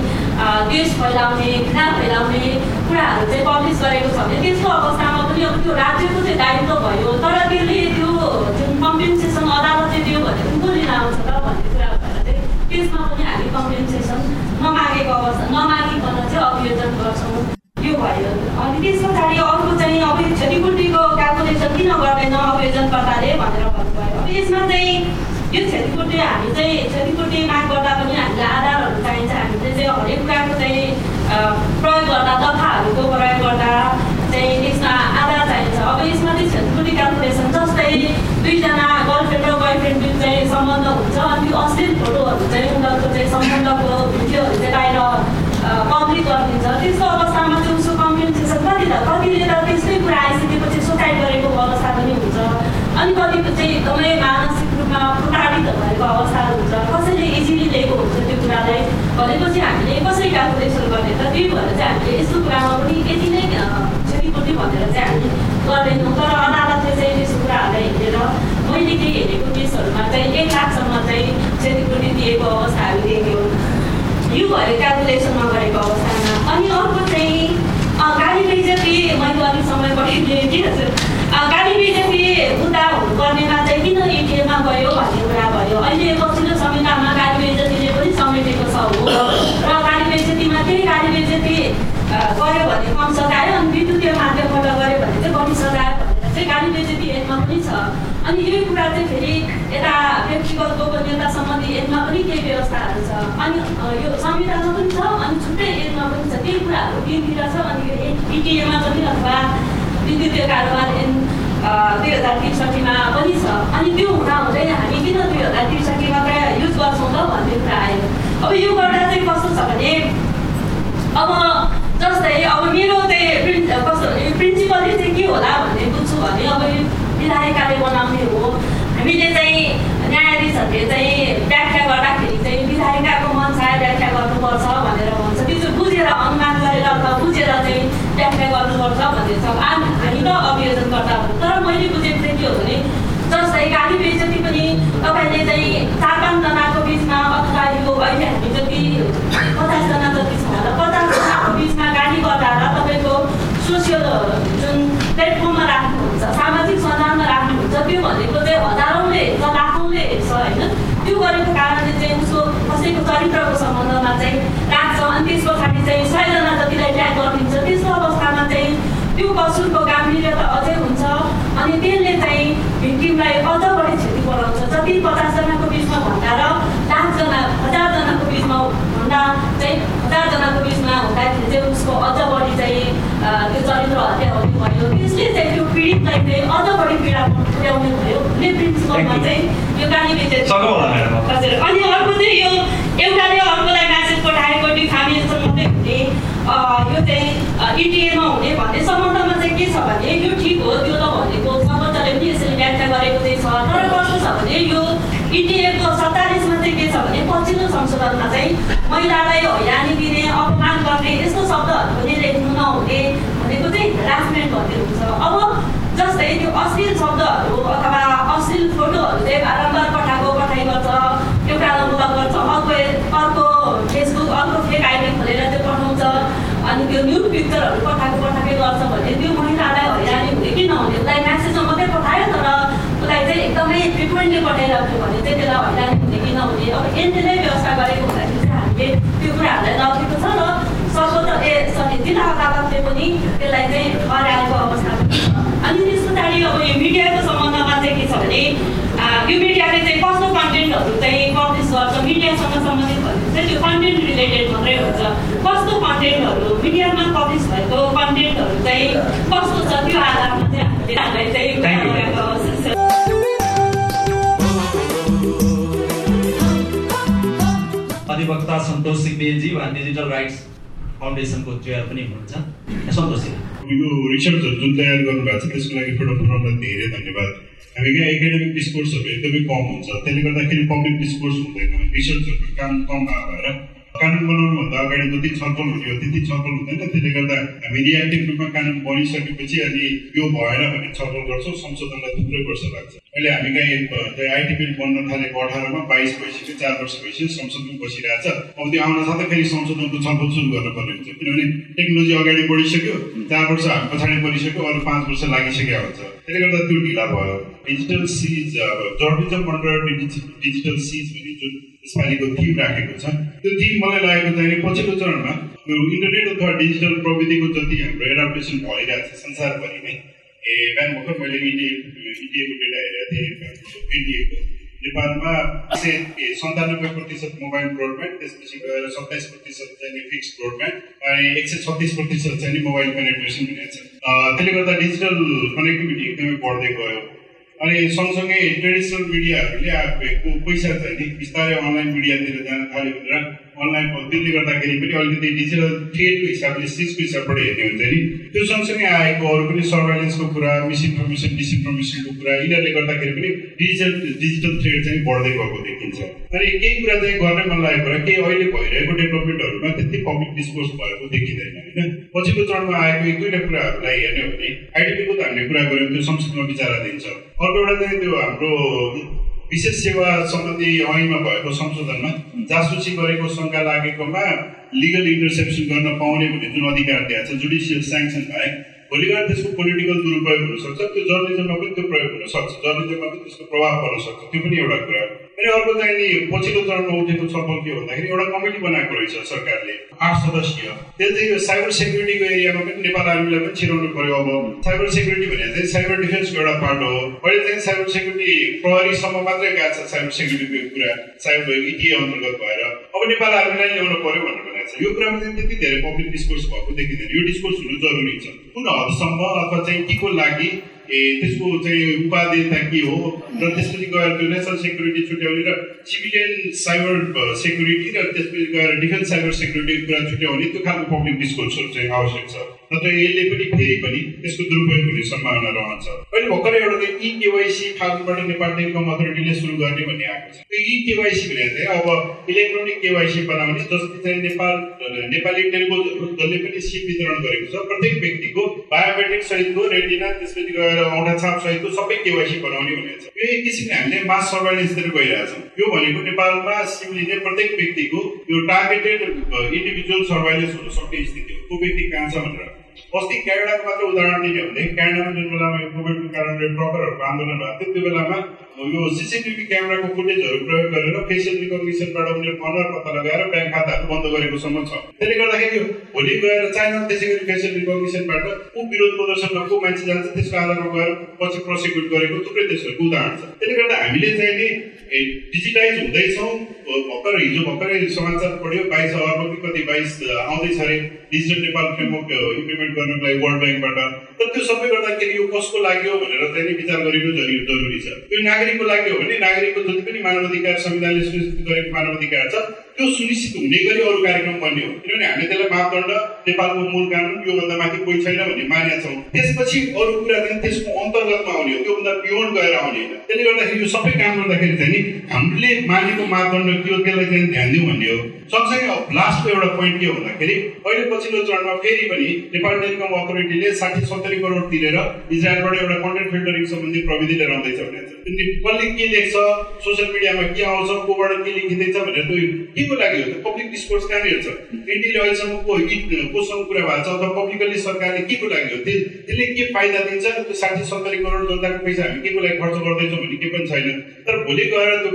देश फैलाउने घृणा फैलाउने कुराहरू चाहिँ पब्लिस गरेको छ भने त्यस्तो अवस्थामा पनि अब त्यो राज्यको चाहिँ दायित्व भयो। तर अभियोजन गर्छौँ। यो भयो। अनि त्यसपछाडि अर्को चाहिँ अब क्षतिपूर्तिको क्यालकुलेसन किन गर्दैन आवेदनकर्ताले भनेर भन्नुभयो। अब यसमा चाहिँ यो क्षतिपूर्ति हामी चाहिँ क्षतिपूर्ति माग गर्दा पनि हामीलाई आधारहरू चाहिन्छ। हामीले चाहिँ हरेक कुराको चाहिँ प्रयोग गर्दा दफाहरूको प्रयोग गर्दा चाहिँ यसमा आधार चाहिन्छ। अब यसमा चाहिँ क्षतिपूर्ति क्यालकुलेसन जस्तै दुईजना गर्लफ्रेन्ड र बोयफ्रेन्ड चाहिँ सम्बन्ध हुन्छ। अनि अश्लील फोटोहरू चाहिँ उनीहरूको चाहिँ सम्बन्धको भिडियोहरू चाहिँ बाहिर पनि गरिदिन्छ त्यस्तो अवस्थामा चाहिँ उसको कम्पेन्सेसन कति त कतिले त त्यस्तै कुरा आइसकेपछि सुसाइड गरेको अवस्था पनि हुन्छ अनि कतिको चाहिँ एकदमै मानसिक रूपमा प्रताडित भएको अवस्थाहरू हुन्छ कसैले इजिली लिएको हुन्छ त्यो कुरालाई भनेपछि हामीले कसरी क्यालकुलेसन गर्ने त त्यही भएर चाहिँ हामीले यस्तो कुरामा पनि यति नै क्षतिपूर्ति भनेर चाहिँ हामी गर्दैनौँ तर अदालतले चाहिँ त्यस्तो कुराहरूलाई हेरेर मैले केही हेरेको केसहरूमा चाहिँ एक लाखसम्म चाहिँ क्षतिपूर्ति दिएको अवस्थाहरू देख्यौँ यो भएर क्यालकुलेसनमा गरेको अवस्थामा अनि अर्को चाहिँ गाडी बेइज्जती मैले अलिक समय पठाइदिएँ कि हजुर गाडी बेइज्जती मुद्दा हुनुपर्नेमा चाहिँ किन एटिएममा गयो भन्ने कुरा भयो अहिले पछिल्लो संविधानमा गाडी बेइज्जतीले पनि समेटेको छ हो र गाडी बेइज्जतीमा त्यही गाडी बेइज्जती गऱ्यो भने कम सघायो अनि विद्युतीय माध्यमबाट गऱ्यो भने चाहिँ बढी सघायो चाहिँ गाडी बेइज्जती ऐनमा पनि छ अनि यही कुरा चाहिँ फेरि यता व्यक्तिगत गोपनीयता सम्बन्धी ऐनमा पनि केही व्यवस्थाहरू छ अनि यो संविधानमा पनि छ अनि छुट्टै ऐनमा पनि छ त्यही कुराहरू तिनतिर छ अनि इटिएमा पनि अथवा विद्युतीय कारोबार ऐन दुई हजार त्रिसठीमा पनि छ अनि त्यो हुँदा हुँदै हामी किन दुई हजार त्रिसठीमा प्रायः युज गर्छौँ त भन्ने कुरा आयो अब यो गर्दा चाहिँ कस्तो छ भने अब जस्तै अब मेरो चाहिँ प्रिन् कस्तो प्रिन्सिपलले चाहिँ के होला भन्ने भने अब यो विधायिकाले बनाउने हो हामीले चाहिँ न्यायाधीशहरूले चाहिँ व्याख्या गर्दाखेरि चाहिँ विधायिकाको मनसा व्याख्या गर्नुपर्छ भनेर भन्छ त्यो चाहिँ बुझेर अनुमान गरेर अथवा बुझेर चाहिँ व्याख्या गर्नुपर्छ भन्ने छ हामी त अभियोजनकर्ता हो तर मैले बुझेको चाहिँ के हो भने जस्तै गाडी बेइज्जती पनि तपाईँले चाहिँ चार पाँचजनाको बिचमा अथवा यो अहिले हामी जति पचासजना जति छ होला पचासजनाको बिचमा गाडी बटाएर तपाईँको सोसियल जुन प्लेटफर्ममा राख्नुहुन्छ सामाजिक सञ्जालमा राख्नुहुन्छ त्यो भनेको चाहिँ हजारौँले हेर्छ लाखौँले हेर्छ होइन त्यो गरेको कारणले चाहिँ उसको चरित्रको सम्बन्धमा चाहिँ राख्छ। अनि त्यस पछाडि चाहिँ सयजना जतिलाई ट्याग गरिदिन्छ। त्यस्तो अवस्थामा चाहिँ त्यो कसुरको त अझै हुन्छ। अनि त्यसले चाहिँ भिक्टिमलाई अझ बढी क्षति पुऱ्याउँछ जति पचासजनाको बिचमा भन्दा र लाखजना हजारजनाको बिचमा भन्दा चाहिँ हजारजनाको बिचमा हुँदाखेरि चाहिँ उसको अझ बढी चाहिँ त्यो चरित्र हत्याहरू भयो त्यसले चाहिँ त्यो पीडितलाई चाहिँ अझ बढी पीडा पुर्याउने भयो भन्ने प्रिन्सिपलमा चाहिँ यो गाली हजुर अनि अर्को चाहिँ यो एउटाले अर्कोलाई म्यासेज पठाएको डिफामेसन मात्रै हुने यो चाहिँ इटिएमा हुने भन्ने सम्बन्धमा चाहिँ के छ भने यो ठिक हो त्यो त भनेको सर्वोच्चले पनि यसरी व्याख्या गरेको चाहिँ छ तर कस्तो छ भने यो इटिएको सत्तालिसमा चाहिँ के छ भने पछिल्लो संशोधनमा चाहिँ महिलालाई हैरानी दिने अपमान गर्ने यस्तो शब्दहरू पनि लेख्नु नहुने भनेको चाहिँ हेरासमेन्ट भन्ने हुन्छ। अब जस्तै त्यो अश्लील शब्दहरू अथवा अश्लील फोटोहरू चाहिँ बारम्बार पठाएको पठाइ गर्छ एउटा अनुवाद गर्छ अर्को अर्को फेसबुक अर्को फेक आइडी खोलेर त्यो पठाउँछ अनि त्यो न्युड पिक्चरहरू पठाएको पठाएकै गर्छ भने त्यो महिलालाई हैरानी हुने कि नहुने उसलाई म्यासेजमा मात्रै उसलाई चाहिँ एकदमै फ्रिक्वेन्टली पठाइरहेको भने चाहिँ त्यसलाई हैरानी हुने कि नहुने अब नै व्यवस्था गरेको हुँदाखेरि चाहिँ हामीले त्यो कुराहरूलाई लगेको छ र सर्वोच्च ए सरी जिल्ला अदालतले पनि त्यसलाई चाहिँ हराएको अवस्था अनि त्यस पछाडि अब यो मिडियाको सम्बन्धमा चाहिँ के छ भने यो मिडियाले चाहिँ कस्तो कन्टेन्टहरू चाहिँ पब्लिस गर्छ मिडियासँग सम्बन्धित भनेको चाहिँ त्यो कन्टेन्ट रिलेटेड मात्रै हुन्छ कस्तो कन्टेन्टहरू मिडियामा पब्लिस भएको कन्टेन्टहरू चाहिँ कस्तो छ त्यो आधारमा चाहिँ हामीले हामीलाई चाहिँ अधिवक्ता सन्तोष सिग्देलजी वा डिजिटल राइट्स फाउन्डेसनको चेयर पनि हुनुहुन्छ। सन्तोषजी यो रिसर्चहरू जुन तयार गर्नुभएको छ त्यसको लागि प्रोटोकललाई धेरै धन्यवाद। हामी कहाँ एकाडेमिक डिस्कोर्सहरू एकदमै कम हुन्छ। त्यसले गर्दाखेरि पब्लिक डिस्कोर्स हुँदैन। रिसर्चहरूको काम कम भएर कानुन बनाउनुभन्दा अगाडि जति छलफल हुने हो त्यति छलफल हुँदैन त्यसले गर्दा हामी रियाक्टिभ रूपमा कानुन बनिसकेपछि अनि यो भएर भने छलफल गर्छौँ संशोधनलाई थुप्रै वर्ष लाग्छ अहिले हामी कहीँ आइटी बिल बन्न थालेको अठारमा बाइस भइसक्यो चार वर्ष भइसक्यो संसदमा बसिरहेछ अब त्यो आउन साथै फेरि संशोधनको छलफल सुरु गर्नुपर्ने हुन्छ किनभने टेक्नोलोजी अगाडि बढिसक्यो चार वर्ष हामी पछाडि परिसक्यो अरू पाँच वर्ष लागिसकेको हुन्छ त्यसले गर्दा त्यो ढिला भयो डिजिटल सिज अब जर्नलिजम अन्डर डिजिटल सिज भन्ने जुन यसपालिको थिम राखेको छ त्यो थिम मलाई लागेको चाहिँ पछिल्लो चरणमा यो इन्टरनेट अथवा डिजिटल प्रविधिको जति हाम्रो एडाप्टेसन भइरहेको छ संसारभरि नै ए बिहान भर्खर मैले इन्डिया इन्डियाको डेटा हेरेको थिएँ एनडिएको नेपालमा सन्तानब्बे प्रतिशत मोबाइल ब्रोडब्यान्ड त्यसपछि गएर सत्ताइस प्रतिशत चाहिँ फिक्स ब्रोडब्यान्ड अनि एक सय छत्तिस प्रतिशत चाहिँ मोबाइल पेनेट्रेसन भनेको छ। त्यसले गर्दा डिजिटल कनेक्टिभिटी एकदमै बढ्दै गयो। अनि सँगसँगै ट्रेडिसनल मिडियाहरूले आफूको पैसा चाहिँ बिस्तारै अनलाइन मिडियातिर जान थाल्यो भनेर अनलाइन त्यसले गर्दाखेरि पनि अलिकति डिजिटल ट्रेडको हिसाबले सिजको हिसाबबाट हेर्ने हुन्छ नि। त्यो सँगसँगै आएको अरू पनि सर्भाइलेन्सको कुरा मिसइन्फर्मेसन डिसइन्फर्मेसनको कुरा यिनीहरूले गर्दाखेरि पनि डिजिटल डिजिटल थ्रेड चाहिँ बढ्दै गएको देखिन्छ। अनि केही कुरा चाहिँ गर्नै मन लागेको कुरा केही अहिले भइरहेको डेभलपमेन्टहरूमा त्यति पब्लिक डिस्कोर्स भएको देखिँदैन होइन? पछिल्लो चरणमा आएको एक दुईवटा कुराहरूलाई हेर्ने हो भने आइडिपीको त हामीले कुरा गऱ्यौँ त्यो संसदमा विचारा दिन्छ। अर्को एउटा चाहिँ त्यो हाम्रो विशेष सेवा सम्बन्धी ऐनमा भएको संशोधनमा जासुसी गरेको शङ्का लागेकोमा लिगल इन्टरसेप्सन गर्न पाउने भन्ने जुन अधिकार दिएको छ जुडिसियल स्याङ्सन बाहेक भोलि गएर त्यसको पोलिटिकल दुरुपयोग हुनसक्छ त्यो जर्नलिजममा पनि त्यो प्रयोग हुनसक्छ जर्नलिजममा पनि त्यसको प्रभाव पर्न सक्छ त्यो पनि एउटा कुरा अनि अर्को चाहिँ नि पछिल्लो चरणमा उठेको छलफल के भन्दाखेरि एउटा कमिटी बनाएको रहेछ सरकारले आठ सदस्यीय। त्यसले चाहिँ यो साइबर सेक्युरिटीको एरियामा पनि नेपाल आर्मीलाई पनि छिराउनु पर्यो अब। साइबर सेक्युरिटी भने चाहिँ साइबर डिफेन्सको एउटा पार्ट हो। अहिले चाहिँ साइबर सेक्युरिटी प्रहरीसम्म मात्रै गएको छ साइबर सेक्युरिटीको कुरा साइबर इटिए अन्तर्गत भएर। अब नेपाल आर्मीलाई ल्याउनु पर्यो भनेर। छ यो कुरामा चाहिँ त्यति धेरै पब्लिक डिस्कोर्स भएको देखिँदैन यो डिस्कोर्स हुनु जरुरी छ कुन हदसम्म अथवा चाहिँ केको लागि ए त्यसको चाहिँ उपादेयता के हो र त्यसपछि गएर त्यो नेसनल सेक्युरिटी छुट्याउने र सिभिलियन साइबर सेक्युरिटी र त्यसपछि गएर डिफेन्स साइबर सेक्युरिटीको कुरा छुट्याउने त्यो खालको पब्लिक डिस्कोर्सहरू चाहिँ आवश्यक छ नत्र यसले पनि फेरि पनि त्यसको दुरुपयोग हुने सम्भावना रहन्छ। अहिले भर्खरै एउटा चाहिँ इ केवाइसी फाल्टुबाट नेपाल टेलिकम अथोरिटीले सुरु गर्ने भन्ने आएको छ। त्यो इ केवाइसी भने चाहिँ अब इलेक्ट्रोनिक केवाइसी बनाउने जसले चाहिँ नेपाल नेपाली टेलिको जसले पनि सिप वितरण गरेको छ। प्रत्येक व्यक्तिको बायोमेट्रिक सहितको रेटिना त्यसपछि गएर औँठा छाप सहितको सबै केवाइसी बनाउने भनेको छ। यो एक किसिमले हामीले मास सर्भाइलेन्सतिर गइरहेछौँ यो भनेको नेपालमा सिम लिने प्रत्येक व्यक्तिको यो टार्गेटेड इन्डिभिजुअल सर्भाइलेन्स हुन सक्ने स्थिति हो। व्यक्ति कहाँ छ भनेर अस्ति क्यानाडाको मात्र उदाहरण दिने हो भने क्यानाडामा जुन बेलामा यो कोभिडको कारणले ट्रकरहरूको आन्दोलन भएको थियो त्यो बेलामा यो सिसिटिभी क्यामेराको फुटेजहरू प्रयोग गरेर फेसियल रिकग्निसनबाट उनीहरू अनुहार पत्ता लगाएर ब्याङ्क खाताहरू बन्द गरेकोसम्म छ त्यसले गर्दाखेरि भोलि गएर चाइना त्यसै गरी फेसियल रिकग्निसनबाट को विरोध प्रदर्शनमा को मान्छे जान्छ त्यसको आधारमा गएर पछि प्रोसिक्युट गरेको थुप्रै देशहरूको उदाहरण छ त्यसले गर्दा हामीले चाहिँ नि डिजिटाइज हुँदैछौँ। भर्खर हिजो भर्खरै समाचार पढ्यो। बाइस अर्ब कि कति बाइस आउँदैछ अरे। डिजिटल नेपाल फ्रेमवर्क इम्प्लिमेन्ट गर्नको लागि वर्ल्ड ब्याङ्कबाट तर त्यो सबै गर्दाखेरि यो कसको लागि हो भनेर चाहिँ विचार गरिनु जरुरी छ। यो नागरिकको लागि हो भने नागरिकको जति पनि मानव अधिकार संविधानले सुनिश्चित गरेको मानव अधिकार छ त्यो सुनिश्चित हुने गरी अरू कार्यक्रम बन्ने हो। किनभने हामीले त्यसलाई मापदण्ड नेपालको मूल कानुन योभन्दा माथि कोही छैन भन्ने मानेका छौँ। त्यसपछि अरू कुरा चाहिँ त्यसको अन्तर्गतमा आउने हो। त्योभन्दा बियोन्ड गएर आउने होइन त्यसले गर्दाखेरि यो सबै काम गर्दाखेरि चाहिँ नि हामीले मानेको मापदण्ड के हो त्यसलाई चाहिँ ध्यान दिउँ भन्ने हो। सँगसँगै लास्टको एउटा पोइन्ट के भन्दाखेरि अहिले पछिल्लो चरणमा फेरि पनि नेपाल टेलिकम अथोरिटीले साठी सत्तरी करोड तिरेर इजरायलबाट एउटा कन्टेन्ट फिल्टरिङ सम्बन्धी प्रविधि लिएर आउँदैछ भनेर कसले के लेख्छ? सोसियल मिडियामा के आउँछ? कोबाट के लेखिँदैछ भनेर त्यो के को लागि हो त पब्लिक डिस्कोर्स कहाँनिर छ एनडीले अहिलेसम्म को कोसँग कुरा भएको छ? अथवा पब्लिकली सरकारले के को लागि हो त्यसले के फाइदा दिन्छ? त्यो साठी सत्तरी करोड जनताको पैसा हामी के को लागि खर्च गर्दैछौँ भन्ने केही पनि छैन। तर भोलि गएर त्यो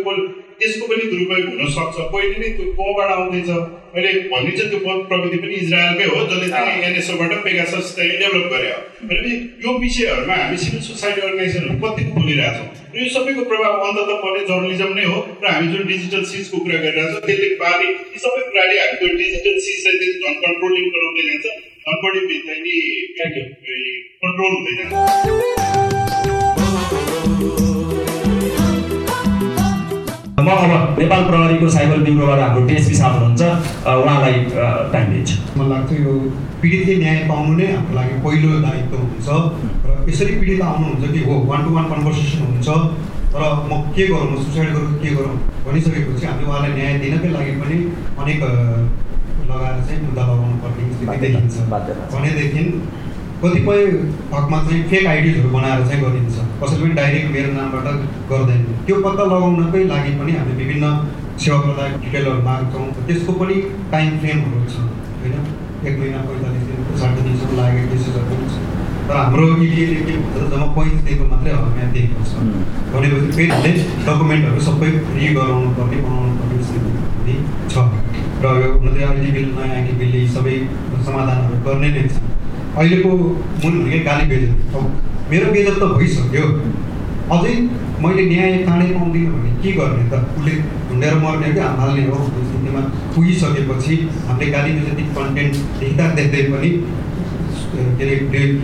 त्यसको पनि दुरुपयोग हुन सक्छ। पहिले नै त्यो कोबाट आउँदैछ। अहिले भनिन्छ त्यो प्रविधि पनि इजरायलकै हो जसले चाहिँ एनएसओबाट पेगासस चाहिँ डेभलप गरे। हो भनेपछि यो विषयहरूमा हामी सिभिल सोसाइटी अर्गनाइजेसनहरू कतिको बोलिरहेछौँ र यो सबैको प्रभाव अन्तत पर्ने जर्नलिजम नै हो र हामी जुन डिजिटल सिजको कुरा गरिरहेछौँ त्यसले बारे यी सबै कुराले हामीले डिजिटल सिज चाहिँ झन् कन्ट्रोलिङ बनाउँदै जान्छ। झन् बढी चाहिँ नि कन्ट्रोल हुँदै जान्छ। म अब नेपाल प्रहरीको साइबर ब्युरोबाट हाम्रो डिएसपी साहब हुनुहुन्छ। उहाँलाई टाइम दिन्छु मलाई लाग्छ यो पीडितले न्याय पाउनु नै हाम्रो लागि पहिलो दायित्व हुन्छ र यसरी पीडित आउनुहुन्छ कि हो वान टु वान कन्भर्सेसन हुन्छ। तर म के गरौँ म सुसाइड गरौँ के गरौँ भनिसकेपछि हामीले उहाँलाई न्याय दिनकै लागि पनि अनेक लगाएर चाहिँ मुद्दा लगाउनु पर्ने स्थिति देखिन्छ। भनेदेखि कतिपय हकमा चाहिँ फेक आइडिजहरू बनाएर चाहिँ गरिन्छ। कसैले पनि डाइरेक्ट मेरो नामबाट गर्दैन। त्यो पत्ता लगाउनकै लागि पनि हामी विभिन्न सेवा प्रदायक डिटेलहरू माग्छौँ। त्यसको पनि टाइम फ्रेमहरू छ होइन? एक महिना पैँतालिस दिन साठी दिनसम्म लागेको केसेसहरू पनि छ। तर हाम्रो इडिएले के भन्छ जम्मा पैँतिस दिनको मात्रै हकमा दिएको छ भनेपछि फेरि हामीले डकुमेन्टहरू सबै रि गराउनु पर्ने बनाउनु पर्ने स्थिति छ। र यो हुन त आइटी बिल नयाँ बिलले सबै समाधानहरू गर्ने नै छ। अहिलेको मूल भनेकै गाली बेजत मेरो बेजत त भइसक्यो। अझै मैले न्याय चाँडै पाउँदिनँ भने के गर्ने त? उसले ढुन्डेर मर्ने कि हाल्ने हो? स्थितिमा पुगिसकेपछि हामीले गाली बेजती कन्टेन्ट देख्दा देख्दै पनि के अरे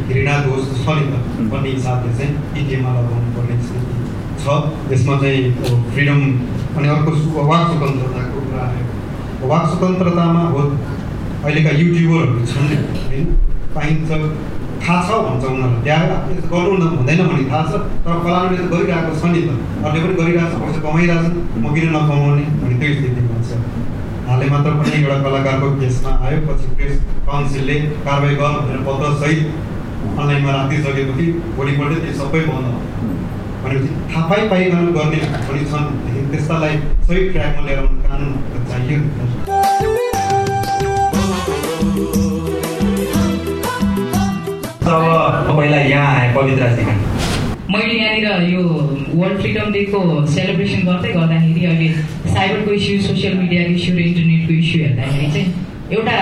घृणा दोष छ नि त भन्ने हिसाबले चाहिँ इटिएममा लगाउनु पर्ने स्थिति छ। यसमा चाहिँ फ्रिडम अनि अर्को वाक स्वतन्त्रताको कुरा आयो। वाक स्वतन्त्रतामा हो। अहिलेका युट्युबरहरू छन्। होइन? पाइन्छ। थाहा छ भन्छ उनीहरूलाई यस्तो गर्नु न हुँदैन भन्ने थाहा छ तर फलानुले त गरिरहेको छ नि त। अरूले पनि गरिरहेको छ पैसा कमाइरहेको छ म किन नकमाउने भन्ने त्यो स्थिति भन्छ। हालै मात्र पनि एउटा कलाकारको केसमा आयो पछि प्रेस काउन्सिलले कारवाही गर भनेर पत्रसहित अनलाइनमा राखिदिइसकेपछि भोलिपल्ट त्यो सबै बन्द भनेपछि थाहा पाइ पाइकन गर्ने पनि छन्। त्यस्तालाई सही ट्र्याकमा ल्याएर कानुन चाहियो पहिला यहाँ आएँ पवित्राजीमा मैले यहाँनिर यो वर्ल्ड फ्रिडम डेको सेलिब्रेसन गर्दै गर्दाखेरि अहिले साइबरको इस्यु सोसियल मिडियाको इस्यु र इन्टरनेटको इस्यु हेर्दाखेरि चाहिँ एउटा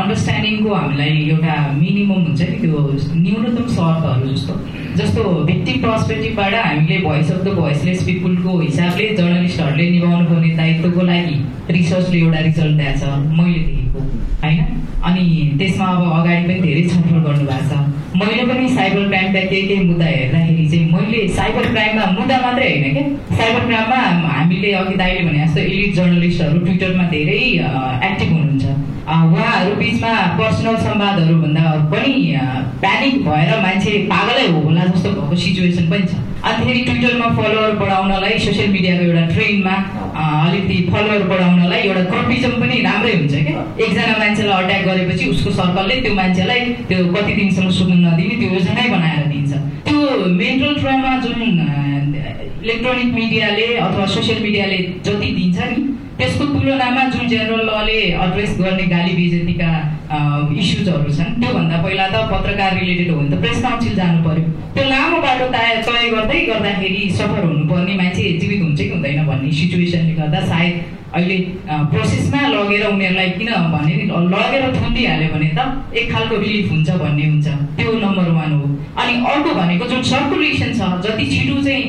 अन्डरस्ट्यान्डिङको हामीलाई एउटा मिनिमम हुन्छ नि त्यो न्यूनतम शर्तहरू जस्तो। जस्तो भिक्टिम पर्सपेक्टिभबाट हामीले भोइस अफ द भोइसलेस पिपुलको हिसाबले जर्नलिस्टहरूले निभाउनु पर्ने दायित्वको लागि रिसर्चले एउटा रिजल्ट दिएको छ मैले देखेको होइन? अनि त्यसमा अब अगाडि पनि धेरै छलफल गर्नुभएको छ। मैले पनि साइबर क्राइमका केही केही मुद्दा हेर्दाखेरि चाहिँ मैले साइबर क्राइममा मुद्दा मात्रै होइन क्या साइबर क्राइममा हामीले अघि दाइले भने जस्तो इलिट जर्नलिस्टहरू ट्विटरमा धेरै एक्टिभ उहाँहरू बिचमा पर्सनल संवादहरू भन्दा पनि प्यानिक भएर मान्छे पागलै हो होला जस्तो भएको सिचुएसन पनि छ। अन्तखेरि ट्विटरमा फलोवर बढाउनलाई सोसियल मिडियाको एउटा ट्रेन्डमा अलिकति फलोवर बढाउनलाई एउटा ग्रुपिजम पनि राम्रै हुन्छ क्या। एकजना मान्छेलाई अट्याक गरेपछि उसको सर्कलले त्यो मान्छेलाई त्यो कति दिनसम्म सुत्न नदिने त्यो योजनै बनाएर दिन्छ। त्यो मेन्टल ट्रमा जुन इलेक्ट्रोनिक मिडियाले अथवा सोसियल मिडियाले जति दिन्छ नि त्यसको तुलनामा जुन जेनरल लले एड्रेस गर्ने गाली बेजतीका इस्युजहरू छन् त्योभन्दा पहिला त पत्रकार रिलेटेड हो भने त प्रेस काउन्सिल जानु पर्यो। त्यो लामो बाटो तय तय गर्दै गर्दाखेरि सफर हुनुपर्ने मान्छे जीवित हुन्छ कि हुँदैन भन्ने सिचुएसनले गर्दा सायद अहिले प्रोसेसमा लगेर उनीहरूलाई किन भने लगेर थुनिदिइहाल्यो भने त एक खालको रिलिफ हुन्छ भन्ने हुन्छ। त्यो नम्बर वान हो। अनि अर्को भनेको जुन सर्कुलेसन छ जति छिटो चाहिँ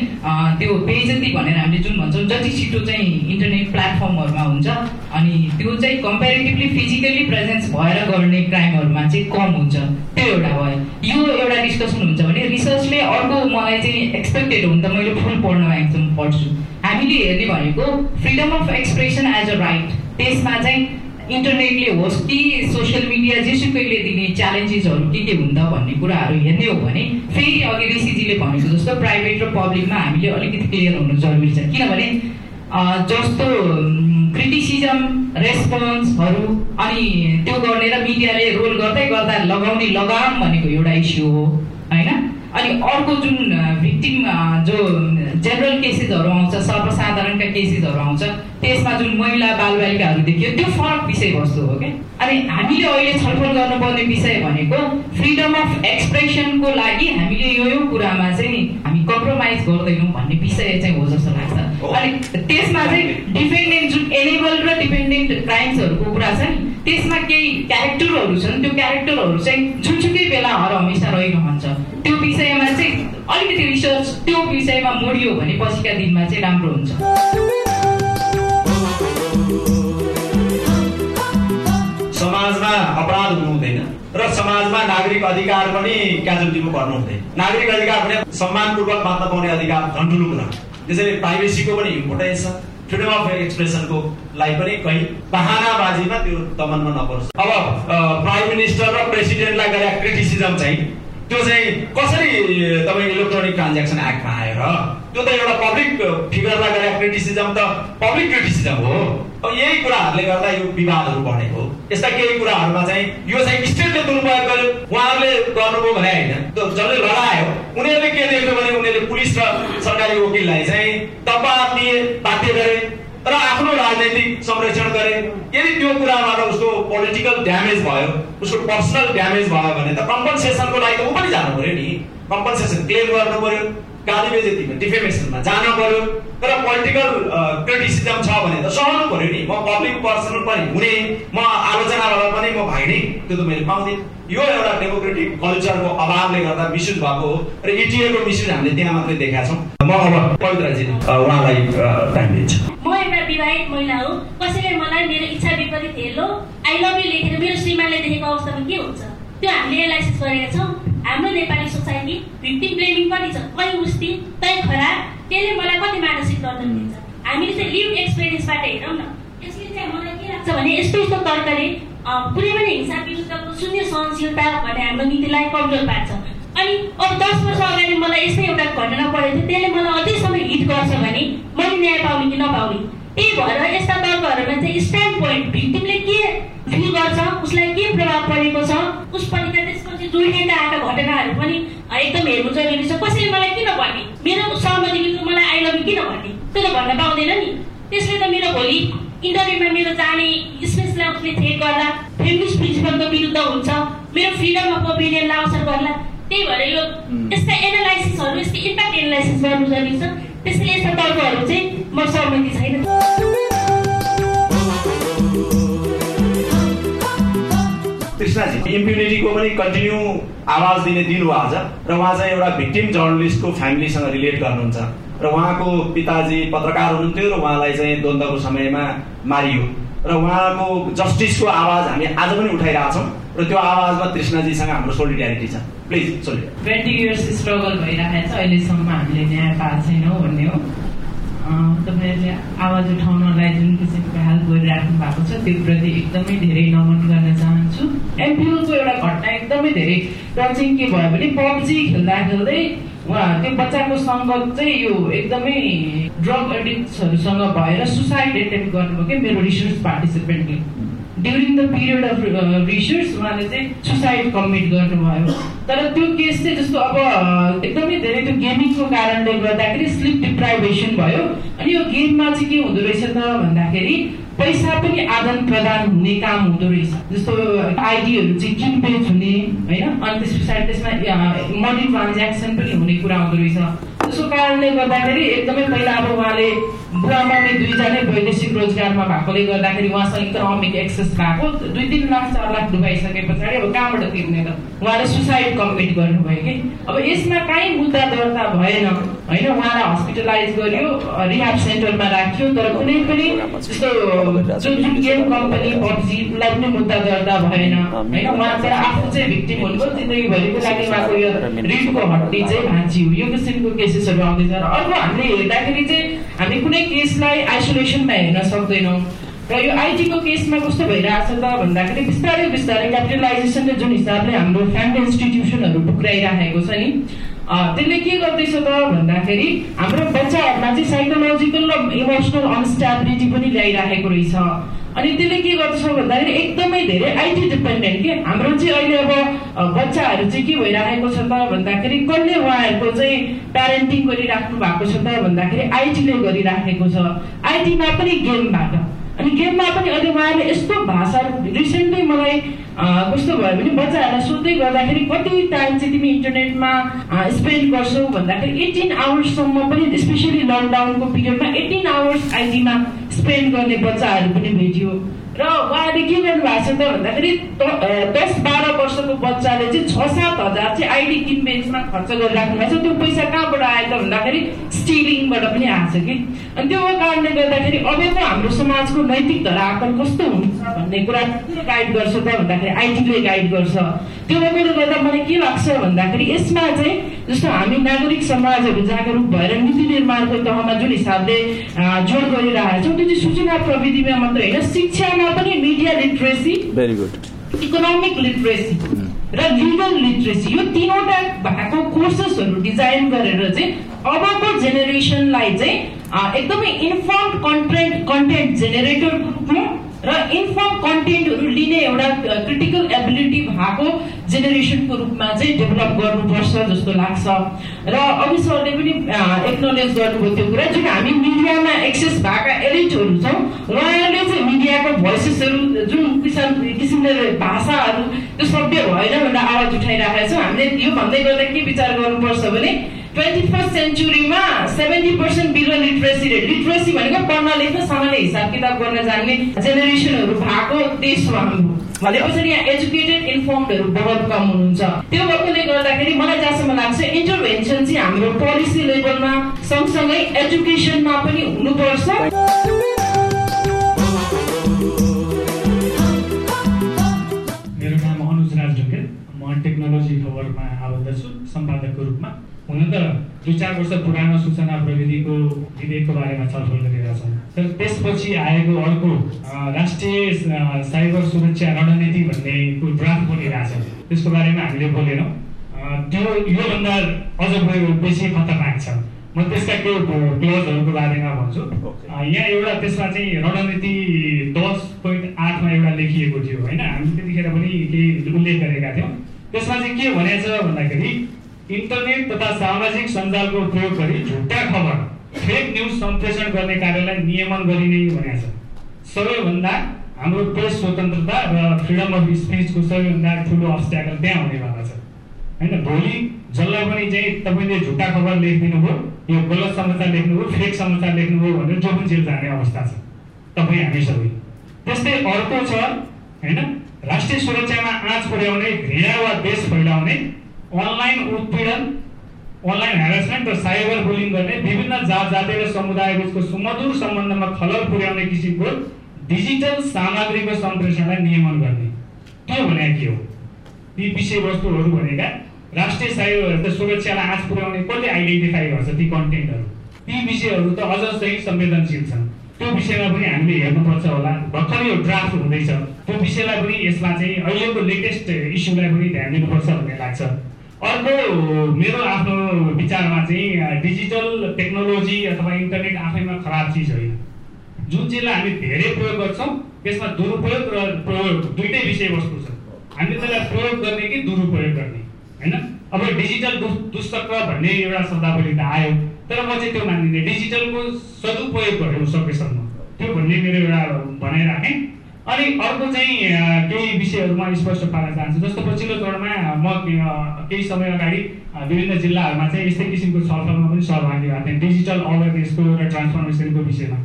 त्यो बेजती भनेर हामीले जुन भन्छौँ जति छिटो चाहिँ इन्टरनेट प्लेटफर्महरूमा हुन्छ अनि त्यो चाहिँ कम्पेरिटिभली फिजिकली प्रेजेन्स भएर गर्ने क्राइमहरूमा चाहिँ कम हुन्छ। त्यो एउटा भयो। यो एउटा डिस्कसन हुन्छ भने रिसर्चले अर्को मलाई चाहिँ एक्सपेक्टेड हुन्छ मैले फुल पढ्न एकदम पढ्छु हामीले हेर्ने भनेको freedom of expression as a right त्यसमा चाहिँ इन्टरनेटले होस् कि सोसियल मिडिया जेसुकैले दिने च्यालेन्जेसहरू के के हुन्छ भन्ने कुराहरू हेर्ने हो भने फेरि अघि ऋषिजीले भनेको जस्तो प्राइभेट र पब्लिकमा हामीले अलिकति क्लियर हुनु जरुरी छ। किनभने जस्तो क्रिटिसिजम रेस्पोन्सहरू अनि त्यो गर्ने र मिडियाले रोल गर्दै गर्दा लगाउने लगाम भनेको एउटा इस्यु हो होइन? अनि अर्को जुन भिक्टिम जो जेनरल केसेसहरू आउँछ सर्वसाधारणका केसेसहरू आउँछ त्यसमा जुन महिला बालबालिकाहरू देखियो त्यो फरक विषयवस्तु हो क्या? अनि हामीले अहिले छलफल गर्नुपर्ने विषय भनेको फ्रिडम अफ एक्सप्रेसनको लागि हामीले यो यो कुरामा चाहिँ हामी कम्प्रोमाइज गर्दैनौँ भन्ने विषय चाहिँ हो जस्तो लाग्छ। अनि त्यसमा चाहिँ डिपेन्डेन्ट जुन एनेबल र डिपेन्डेन्ट क्राइम्सहरूको कुरा छ नि त्यसमा केही क्यारेक्टरहरू छन् त्यो क्यारेक्टरहरू चाहिँ जुनसुकै बेला हर हमेसा रहिरहन्छ त्यो विषयमा चाहिँ अलिकति रिसर्च त्यो विषयमा मोडियो भने पछिका दिनमा चाहिँ राम्रो हुन्छ। समाजमा अपराध हुनु हुँदैन र समाजमा नागरिक अधिकार पनि क्याजुअलिटीमा पर्नु हुँदैन। नागरिक अधिकार पनि सम्मानपूर्वक मात्र पाउने अधिकार ठुलो कुरा त्यसैले प्राइभेसीको पनि इम्पोर्टेन्स छ। फ्रिडम अफ एक्सप्रेसनको लागि पनि कहीँ बहानाबाजीमा त्यो दमनमा नपरोस्। अब प्राइम मिनिस्टर र प्रेसिडेन्टलाई गरे क्रिटिसिजम चाहिँ त्यो चाहिँ कसरी तपाईँ इलेक्ट्रोनिक ट्रान्जेक्सन एक्टमा आएर त्यो त एउटा पब्लिक फिगरलाई गरे क्रिटिसिजम त पब्लिक क्रिटिसिजम हो। अब यही कुराहरूले गर्दा यो विवादहरू बढेको यस्ता केही कुराहरूमा चाहिँ यो चाहिँ स्टेटले दुरुपयोग गर्यो। उहाँहरूले गर्नुभयो भने होइन जसले लडायो उनीहरूले के देख्यो भने उनीहरूले पुलिस र सरकारी वकिललाई चाहिँ दबाब दिए बाध्य गरे र आफ्नो राजनैतिक संरक्षण गरे। यदि त्यो कुराबाट उसको पोलिटिकल ड्यामेज भयो उसको पर्सनल ड्यामेज भयो भने त कम्पनसेसनको लागि त ऊ पनि जानु पर्यो नि। कम्पनसेसन क्लेम गर्नु पर्यो गाली बेजेतीमा डिफेमेसनमा जानु पर्यो। तर पोलिटिकल क्रिटिसिजम छ भने त सहनु पर्यो नि। म पब्लिक पर्सन पनि हुने म आलोचनाबाट पनि म भाइने त्यो त मैले पाउँदिनँ। यो एउटा डेमोक्रेटिक कल्चरको अभावले गर्दा मिसयुज भएको हो। र इटिएको मिसयुज हामीले त्यहाँ मात्रै देखाएको छौँ। म अब पवित्राजी उहाँलाई टाइम दिन्छु। म एउटा विवाहित महिला हो। कसैले मलाई मेरो इच्छा विपरीत हेर्लो आई लभ यु लेखेर मेरो श्रीमानले देखेको अवस्थामा के हुन्छ? त्यो हामीले एनालाइसिस गरेका छौँ। हाम्रो नेपाली सोसाइटी भिक्टिम ब्लेमिङ कति छ। कहीँ उस्ती तै खराब त्यसले मलाई कति मानसिक दर्द दिन्छ हामीले चाहिँ लिभ एक्सपिरियन्सबाट हेरौँ न। यसले चाहिँ मलाई के लाग्छ भने यस्तो यस्तो तर्कले कुनै पनि हिंसा विरुद्धको शून्य सहनशीलता भन्ने हाम्रो नीतिलाई कमजोर पार्छ। अनि अब दस वर्ष अगाडि मलाई यस्तै एउटा घटना परेको थियो त्यसले मलाई अझै समय हिट गर्छ भने मैले न्याय पाउने कि नपाउने? त्यही भएर यस्ता तर्कहरूमा चाहिँ स्ट्यान्ड पोइन्ट भिक्टिमले के फिल गर्छ? उसलाई के प्रभाव परेको छ? उसपट्टिका त्यसपछि जोडिएर आएका घटनाहरू पनि एकदम हेर्नु जरुरी छ। कसैले मलाई किन भन्ने? मेरो सहमति मलाई आई लभ किन भन्ने? त्यो त भन्न पाउँदैन नि। त्यसले त मेरो भोलि इन्टरभ्यूमा मेरो जाने स्पेसलाई उसले थ्रेट गर्दा फेमिनिस्ट प्रिन्सिपलको विरुद्ध हुन्छ। मेरो फ्रिडम अफ ओपिनियनलाई असर गर्ला। त्यही भएर यो यस्ता एनालाइसिसहरू यस्तो इम्प्याक्ट एनालाइसिस गर्नु जरुरी छ। त्यसैले यस्ता चाहिँ म सहमति छैन। कृष्णजी इम्प्युनिटीको पनि कन्टिन्यू आवाज दिने दिन हो आज र उहाँ चाहिँ एउटा भिक्टिम जर्नलिस्टको फ्यामिलीसँग रिलेट गर्नुहुन्छ र उहाँको पिताजी पत्रकार हुनुहुन्थ्यो र उहाँलाई चाहिँ द्वन्द्वको समयमा मारियो र उहाँको जस्टिसको आवाज हामी आज पनि उठाइरहेछौँ र त्यो आवाजमा तृष्णाजीसँग हाम्रो सोलिडियारिटी छ। प्लिज ट्वेन्टी इयर्स स्ट्रगल भइरहेको छ अहिलेसम्म हामीले न्याय पाएको छैनौँ भन्ने हो। तपाईँहरूले आवाज उठाउनलाई जुन किसिमको हेल्प गरिराख्नु भएको छ त्यो प्रति एकदमै धेरै नमन गर्न चाहन्छु। एमपिएलको एउटा घटना एकदमै धेरै टचिङ के भयो भने पब्जी खेल्दा खेल्दै उहाँ त्यो बच्चाको सङ्गत चाहिँ यो एकदमै ड्रग एडिक्ट्सहरूसँग भएर सुसाइड एटेम्प गर्नुभयो कि मेरो research पार्टिसिपेन्टले during the period of research उहाँले चाहिँ सुसाइड कमिट गर्नुभयो तर त्यो केस चाहिँ जस्तो अब एकदमै धेरै त्यो गेमिङको कारणले गर्दाखेरि स्लिप डिप्राइभेसन भयो। अनि यो गेममा चाहिँ के हुँदो रहेछ त भन्दाखेरि पैसा पनि आदान प्रदान हुने काम हुँदो रहेछ। जस्तो आइडीहरू चाहिँ किन पेज हुने होइन? अनि त्यस पछाडि त्यसमा मनी ट्रान्ज्याक्सन पनि हुने कुरा हुँदो रहेछ। त्यसको कारणले गर्दाखेरि एकदमै पहिला अब उहाँले बुवा मम्मी दुईजनै वैदेशिक रोजगारमा भएकोले गर्दाखेरि उहाँसँग इकोनोमिक एक्सेस भएको। दुई तिन लाख चार लाख डुबाइसके पछाडि अब कहाँबाट तिर्ने त? उहाँले सुसाइड कमिट गर्नुभयो कि? अब यसमा काहीँ मुद्दा दर्ता भएन। होइन उहाँलाई हस्पिटलाइज गर्यो रिहाब सेन्टरमा राख्यो तर कुनै पनि जस्तो जुन गेम कम्पनी पब्जीलाई पनि मुद्दा दर्ता भएन। होइन उहाँ चाहिँ आफू चाहिँ भिक्टिम हुनुभयो। जिन्दगीभरिको लागि उहाँको यो रिडको हड्डी चाहिँ भाँचियो। यो किसिमको केसेसहरू आउँदैछ र अर्को हामीले हेर्दाखेरि चाहिँ हामी कुनै केसलाई आइसोलेसनमा हेर्न सक्दैनौँ र यो आइटीको केसमा कस्तो भइरहेछ त भन्दाखेरि बिस्तारै बिस्तारै क्यापिटलाइजेसनले जुन हिसाबले हाम्रो फ्यामिली इन्स्टिट्युसनहरू टुक्राइराखेको छ नि त्यसले के गर्दैछ त भन्दाखेरि हाम्रो बच्चाहरूमा चाहिँ साइकोलोजिकल र इमोसनल अनस्टेबिलिटी पनि ल्याइराखेको रहेछ अनि त्यसले के गर्दछ भन्दाखेरि एकदमै धेरै आइटी डिपेन्डेन्ट के? हाम्रो चाहिँ अहिले अब बच्चाहरू चाहिँ के भइरहेको छ त भन्दाखेरि कसले उहाँहरूको चाहिँ प्यारेन्टिङ गरिराख्नु भएको छ त भन्दाखेरि आइटीले गरिराखेको छ। आइटीमा पनि गेमबाट। अनि गेममा पनि अहिले उहाँले यस्तो भाषा रिसेन्टली मलाई कस्तो भयो भने बच्चाहरूलाई सोध्दै गर्दाखेरि कति टाइम चाहिँ तिमी इन्टरनेटमा स्पेन्ड गर्छौ भन्दाखेरि एटिन आवर्ससम्म पनि स्पेसली लकडाउनको पिरियडमा एटिन आवर्स आइटीमा स्पेन्ड गर्ने बच्चाहरू पनि भेटियो। र उहाँले के गर्नु भएको छ त भन्दाखेरि दस बाह्र वर्षको बच्चाले चाहिँ छ सात हजार चाहिँ आइडी किनबेचमा खर्च गरिराख्नु भएको छ त्यो पैसा कहाँबाट आयो त भन्दाखेरि स्टिलिङबाट पनि आएको छ कि? अनि त्यो कारणले गर्दाखेरि अबको हाम्रो समाजको नैतिक धराकल कस्तो हुन्छ भन्ने कुरा गाइड गर्छ त भन्दाखेरि आइटीले गाइड गर्छ। त्यो भएकोले गर्दा मलाई के लाग्छ भन्दाखेरि यसमा चाहिँ जस्तो हामी नागरिक समाजहरू जागरुक भएर नीति निर्माणको तहमा जुन हिसाबले जोड गरिरहेका छौँ त्यो चाहिँ सूचना प्रविधिमा मात्र होइन शिक्षामा पनि media literacy very good economic literacy र लिगल लिट्रेसी यो तिनवटा भएको कोर्सेसहरू डिजाइन गरेर चाहिँ अबको जेनेरेसनलाई चाहिँ एकदमै इन्फर्म कन्टेन्ट कन्टेन्ट जेनेरेटरको रूपमा र इन्फर्म कन्टेन्टहरू लिने एउटा क्रिटिकल एबिलिटी भएको जेनेरेसनको रूपमा चाहिँ डेभलप गर्नुपर्छ जस्तो लाग्छ। र अघि सरले पनि एक्नोलेज गर्नुभयो त्यो कुरा जुन हामी मिडियामा एक्सेस भएका एलिटहरू छौँ उहाँहरूले चाहिँ मिडियाको भोइसेसहरू जुन किसिम किसिमले भाषाहरू त्यो सभ्य भएन भनेर आवाज उठाइरहेका छौँ। हामीले यो भन्दै गर्दा के विचार गर्नुपर्छ भने twenty first सेन्चुरीमा seventy percent below literacy rate literacy भनेको पढ्न लेख्न सामान्य हिसाब किताब गर्न जान्ने जेनेरेसनहरू भएको देश हो। हाम्रो भनेपछि यहाँ एजुकेटेड इन्फर्मडहरू बहुत कम हुनुहुन्छ। त्यो भएकोले गर्दाखेरि मलाई जहाँसम्म लाग्छ इन्टरभेन्सन चाहिँ हाम्रो पोलिसी लेभलमा सँगसँगै एजुकेसनमा पनि हुनुपर्छ। हुन त दुई चार वर्ष पुरानो सूचना प्रविधिको विधेयकको बारेमा छलफल गरिरहेका छौँ। तर त्यसपछि आएको अर्को राष्ट्रिय साइबर सुरक्षा रणनीति भन्नेको ड्राफ्ट बनिरहेछ त्यसको बारेमा हामीले बोलेनौँ। त्यो योभन्दा अझ बेसी खतरनाक छ। म त्यसका केही क्लोजहरूको बारेमा भन्छु। यहाँ एउटा त्यसमा चाहिँ रणनीति दस पोइन्ट आठमा एउटा लेखिएको थियो होइन? हामी त्यतिखेर पनि केही उल्लेख गरेका थियौँ। त्यसमा चाहिँ के भनेको छ भन्दाखेरि इन्टरनेट तथा सामाजिक सञ्जालको प्रयोग गरी झुट्टा खबर फेक न्युज सम्प्रेषण गर्ने कार्यलाई नियमन गरिने भनेको छ। सबैभन्दा हाम्रो प्रेस स्वतन्त्रता र फ्रिडम अफ स्पिचको सबैभन्दा ठुलो अब्स्ट्याकल त्यहाँ हुनेवाला छ। होइन भोलि जसलाई पनि चाहिँ तपाईँले झुट्टा खबर लेखिदिनु भयो यो गलत समाचार लेख्नुभयो फेक समाचार लेख्नुभयो भनेर जो पनि जेल जाने अवस्था छ। तपाईँ हामी सबै। त्यस्तै अर्को छ होइन राष्ट्रिय सुरक्षामा आँच पुर्याउने घृणा वा देश फैलाउने अनलाइन उत्पीडन अनलाइन हेरेसमेन्ट र साइबर बुलिङ गर्ने विभिन्न जात जाति र समुदाय बिचको सुमधुर सम्बन्धमा खलल पुर्याउने किसिमको डिजिटल सामग्रीको सम्प्रेषणलाई नियमन गर्ने। त्यो भने के हो? ती विषयवस्तुहरू भनेका राष्ट्रिय साइबर सुरक्षालाई आँच पुर्याउने कसले आइडेन्टिफाई गर्छ ती कन्टेन्टहरू ती विषयहरू त अझ चाहिँ संवेदनशील छन्। त्यो विषयमा पनि हामीले हेर्नुपर्छ होला। भर्खर यो ड्राफ्ट हुँदैछ। त्यो विषयलाई पनि यसमा चाहिँ अहिलेको लेटेस्ट इस्युलाई पनि ध्यान दिनुपर्छ भन्ने लाग्छ। अर्को मेरो आफ्नो विचारमा चाहिँ डिजिटल टेक्नोलोजी अथवा इन्टरनेट आफैमा खराब चिज होइन। जुन चिजलाई हामी धेरै प्रयोग गर्छौँ त्यसमा दुरुपयोग र प्रयोग दुइटै विषयवस्तु छ। हामीले त्यसलाई प्रयोग गर्ने कि दुरुपयोग गर्ने होइन? अब डिजिटल दुष्चक्र भन्ने एउटा शब्दावली त आयो तर म चाहिँ त्यो मानिदिनँ डिजिटलको सदुपयोग गरौँ सकेसम्म। त्यो भन्ने मेरो एउटा भनाइराखेँ अनि अर्को चाहिँ केही विषयहरूमा स्पष्ट पार्न चाहन्छु। जस्तो पछिल्लो चरणमा म केही समय अगाडि विभिन्न जिल्लाहरूमा चाहिँ यस्तै किसिमको छलफलमा पनि सहभागी भएको थिएँ डिजिटल अवेरनेसको र ट्रान्सफर्मेसनको विषयमा।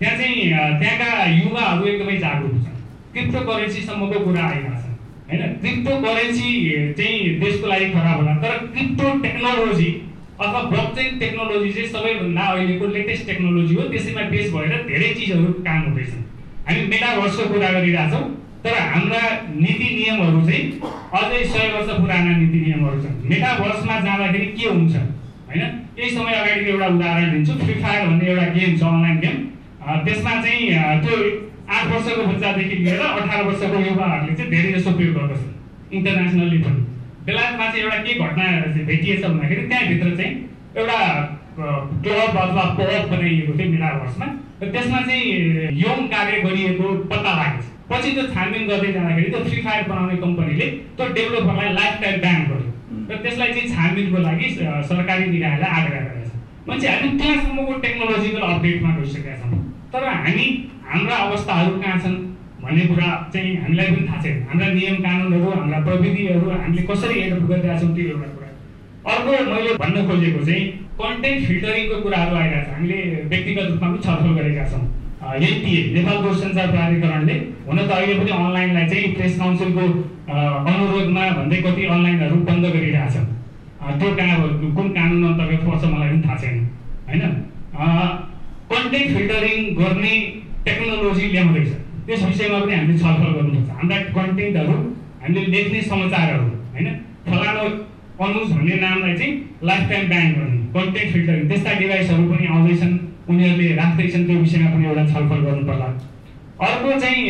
त्यहाँ चाहिँ त्यहाँका युवाहरू एकदमै जागरुक छन् क्रिप्टो करेन्सीसम्मको कुरा आइरहेको छ होइन? क्रिप्टो करेन्सी चाहिँ देशको लागि खराब होला तर क्रिप्टो टेक्नोलोजी अथवा ब्लकचेन टेक्नोलोजी चाहिँ सबैभन्दा अहिलेको लेटेस्ट टेक्नोलोजी हो त्यसैमा बेस भएर धेरै चिजहरू काम हुँदैछन्। हामी मेटाभर्सको कुरा गरिरहेछौँ तर हाम्रा नीति नियमहरू चाहिँ अझै सय वर्ष पुराना नीति नियमहरू छन्। मेटाभर्समा जाँदाखेरि के हुन्छ होइन? केही समय अगाडिको एउटा उदाहरण दिन्छु फ्री फायर भन्ने एउटा गेम छ अनलाइन गेम। त्यसमा चाहिँ त्यो आठ वर्षको बच्चादेखि लिएर अठार वर्षको युवाहरूले चाहिँ धेरै जसो प्रयोग गर्दछन् इन्टरनेसनल्ली पनि। बेलायतमा चाहिँ एउटा के घटना भेटिएछ भन्दाखेरि त्यहाँभित्र चाहिँ एउटा क्लब अथवा पब बनाइएको थियो मेटाभर्समा र त्यसमा चाहिँ यौन कार्य गरिएको पत्ता लागेको छ। पछि त्यो छानबिन गर्दै जाँदाखेरि त्यो फ्री फायर बनाउने कम्पनीले त्यो डेभलोपरलाई लाइफ टाइम ब्यान गर्यो। र त्यसलाई चाहिँ छानबिनको लागि सरकारी निकायलाई आग्रह गरेको छ। मान्छे हामी त्यहाँसम्मको टेक्नोलोजिकल अपडेटमा गइसकेका छौँ। तर हामी हाम्रा अवस्थाहरू कहाँ छन् भन्ने कुरा चाहिँ हामीलाई पनि थाहा छैन। हाम्रा नियम कानुनहरू हाम्रा प्रविधिहरू हामीले कसरी एडप्ट गरिरहेका छौँ त्यो एउटा कुरा। अर्को मैले भन्न खोजेको चाहिँ कन्टेन्ट फिल्टरिङको कुराहरू आइरहेको छ हामीले व्यक्तिगत रूपमा पनि छलफल गरेका छौँ। एनटिए नेपाल दूरसञ्चार प्राधिकरणले हुन त अहिले पनि अनलाइनलाई चाहिँ प्रेस काउन्सिलको अनुरोधमा भन्दै कति अनलाइनहरू बन्द गरिरहेछ। त्यो कहाँ कुन कानुन अन्तर्गत पर्छ मलाई पनि थाहा छैन। होइन? कन्टेन्ट फिल्टरिङ गर्ने टेक्नोलोजी ल्याउँदैछ। त्यस विषयमा पनि हामीले छलफल गर्नुपर्छ। हाम्रा कन्टेन्टहरू हामीले लेख्ने समाचारहरू होइन? फलानु अनुज भन्ने नामलाई चाहिँ लाइफ टाइम ब्यान गर्ने। कन्टेन्ट फिल्टरिङ त्यस्ता डिभाइसहरू पनि आउँदैछन्। उनीहरूले राख्दैछन् त्यो विषयमा पनि एउटा छलफल गर्नु पर्ला अर्को चाहिँ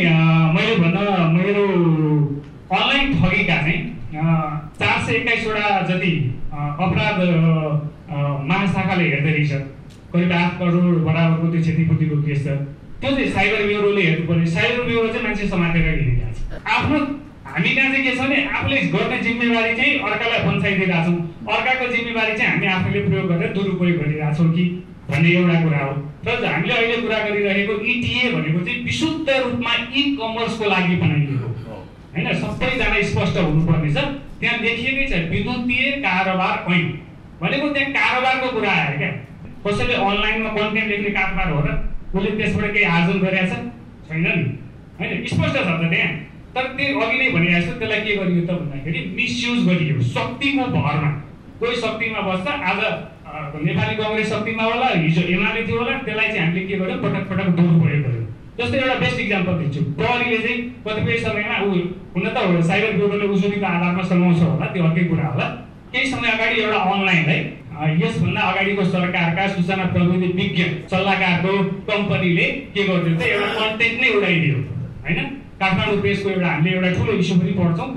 मैले भन्न मेरो अनलाइन ठगीका चाहिँ चार सय एक्काइसवटा जति अपराध महाशाखाले हेर्दै रहेछ। करिब आठ करोड बराबरको त्यो क्षतिपूर्तिको केस छ। त्यो चाहिँ साइबर ब्युरोले हेर्नु पर्ने साइबर ब्युरो चाहिँ मान्छे समातेर हिँडिरहेको छ। आफ्नो हामी कहाँ चाहिँ के छ भने आफूले गर्ने जिम्मेवारी चाहिँ अर्कालाई पन्छाइदिरहेको छौँ अर्काको जिम्मेवारी चाहिँ हामी आफूले प्रयोग गरेर दुरुपयोग गरिरहेको छौँ कि भन्ने एउटा कुरा हो। र हामीले अहिले कुरा गरिरहेको इटिए e भनेको चाहिँ विशुद्ध रूपमा इ कमर्सको लागि बनाइएको होइन सबैजना स्पष्ट हुनुपर्ने छ। त्यहाँ लेखिएकै छ विद्युतीय कारोबार ऐन। भनेको त्यहाँ कारोबारको कुरा आयो क्या। कसैले अनलाइनमा कन्टेन्ट लेख्ने कारोबार हो र उसले त्यसबाट केही आर्जन गरेका छैन नि। होइन स्पष्ट छ त त्यहाँ। तर त्यो अघि नै भने जस्तो त्यसलाई के गरियो त भन्दाखेरि मिसयुज गरियो। शक्तिको भरमा। कोही शक्तिमा बस्छ आज नेपाली कङ्ग्रेस शक्तिमा होला हिजो एमाले थियो होला त्यसलाई चाहिँ हामीले के गर्यो पटक पटक दुरुपयोग गर्यो। जस्तै एउटा बेस्ट इक्जाम्पल दिन्छु। प्रहरीले चाहिँ कतिपय समयमा ऊ हुन त साइबर ब्युरोले उजुरीको आधारमा समाउँछ होला त्यो अर्कै कुरा होला। केही समय अगाडि एउटा अनलाइन है यसभन्दा अगाडिको सरकारका सूचना प्रविधि विज्ञ सल्लाहकारको कम्पनीले के गरिदियो त एउटा कन्टेन्ट नै उडाइदियो होइन? काठमाडौँ प्रेसको एउटा हामीले एउटा ठुलो इस्यु पनि पढ्छौँ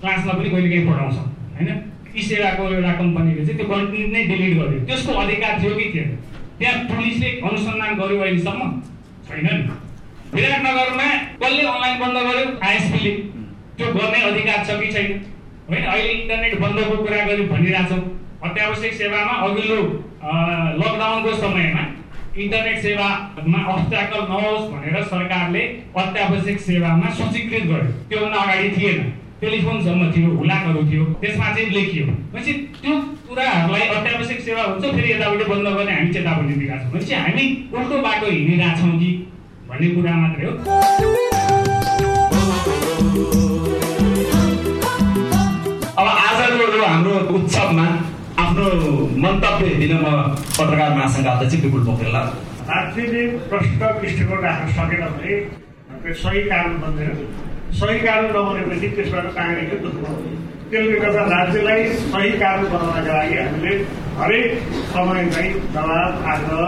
क्लासमा पनि कहिले काहीँ पढाउँछौँ होइन? यी सेवाको एउटा कम्पनीले चाहिँ त्यो कन्टेन्ट नै डिलिट गरिदियो त्यसको अधिकार थियो कि थिएन? त्यहाँ पुलिसले अनुसन्धान गर्यो अहिलेसम्म? छैन नि। विराटनगरमा कसले अनलाइन बन्द गर्यो? आइएसपीले। त्यो गर्ने अधिकार छ कि छैन? होइन अहिले इन्टरनेट बन्दको कुरा गर्यो भनिरहेछौँ। अत्यावश्यक सेवामा अघिल्लो लकडाउनको समयमा इन्टरनेट सेवामा अब्स्ट्याकल नहोस् भनेर सरकारले अत्यावश्यक सेवामा सूचीकृत गर्यो। त्योभन्दा अगाडि थिएन। टेलिफोनसम्म थियो हुलाकहरू थियो त्यसमा चाहिँ लेखियो। भनेपछि त्यो कुराहरूलाई अत्यावश्यक सेवा हुन्छ फेरि यतापट्टि बन्द गर्ने हामी चेतावनी दिएका छौँ भनेपछि हामी उल्टो बाटो हिँडिरहेछौँ कि भन्ने कुरा मात्रै हो। अब आजको हाम्रो उत्सवमा आफ्नो मन्तव्य दिन पत्रकार महासङ्घ अध्यक्ष विपुल पोखरेललाई राज्यले प्रष्ट दृष्टिकोण राख्न सकेन भने त्यो सही कारण बन्दैन सही कारण नबनेपछि त्यसबाट नागरिकले दुःख पाउँछ त्यसले गर्दा राज्यलाई सही कारण बनाउनका लागि हामीले हरेक समय चाहिँ दबाब आग्रह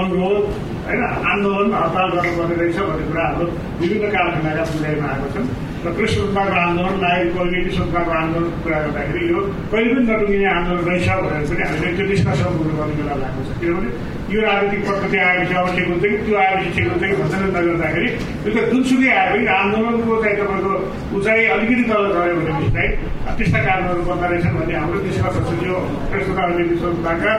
अनुरोध होइन आन्दोलन हडताल गर्नुपर्ने रहेछ भन्ने कुराहरू विभिन्न कालखण्डका बुझाइमा आएको छन्। र प्रेस स्वतन्त्रताको आन्दोलन नागरिक क्वालिटी स्वतन्त्रताको आन्दोलनको कुरा गर्दाखेरि यो कहिले पनि नटुङ्गिने आन्दोलन रहेछ भनेर पनि हामीले त्यो निष्कर्षमा पुग्नुपर्ने बेला लागेको छ किनभने यो राजनीतिक प्रकृति आएपछि अब ठिक हुन्छ कि त्यो आएपछि ठिक हुन्छ कि भन्दै नगर्दाखेरि त्यो त जुनसुकै आए पनि आन्दोलनको चाहिँ तपाईँको उचाइ अलिकति तल गयो भनेपछि चाहिँ त्यस्ता कारणहरू बन्द रहेछन् भन्ने हाम्रो निष्कर्ष छ यो प्रेस स्वतन्त्र स्वतन्त्रताका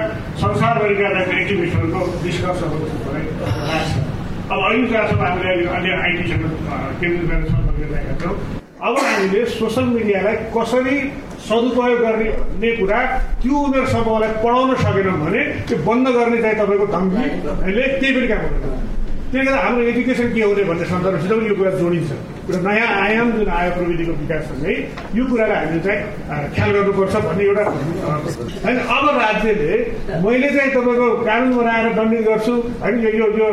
संसारभरिका एक्टिभिस्टहरूको निष्कर्षहरू मलाई लाग्छ अब अहिले जहाँसम्म हामीले अहिले अन्य आइटीसँग केन्द्रित गरेर सम्पर्क गरिरहेका छौँ। अब हामीले सोसियल मिडियालाई कसरी सदुपयोग गर्ने भन्ने कुरा त्यो उमेर समूहलाई पढाउन सकेनौँ भने त्यो बन्द गर्ने चाहिँ तपाईँको धम्कीले त्यही पनि काम गर्दैन त्यसले गर्दा हाम्रो एजुकेसन के हुने भन्ने सन्दर्भसित पनि यो कुरा जोडिन्छ। एउटा नयाँ आयाम जुन आयो प्रविधिको विकाससँगै यो कुरालाई हामीले चाहिँ ख्याल गर्नुपर्छ भन्ने एउटा होइन अब राज्यले मैले चाहिँ तपाईँको कानुन बनाएर दण्डित गर्छु होइन यो यो यो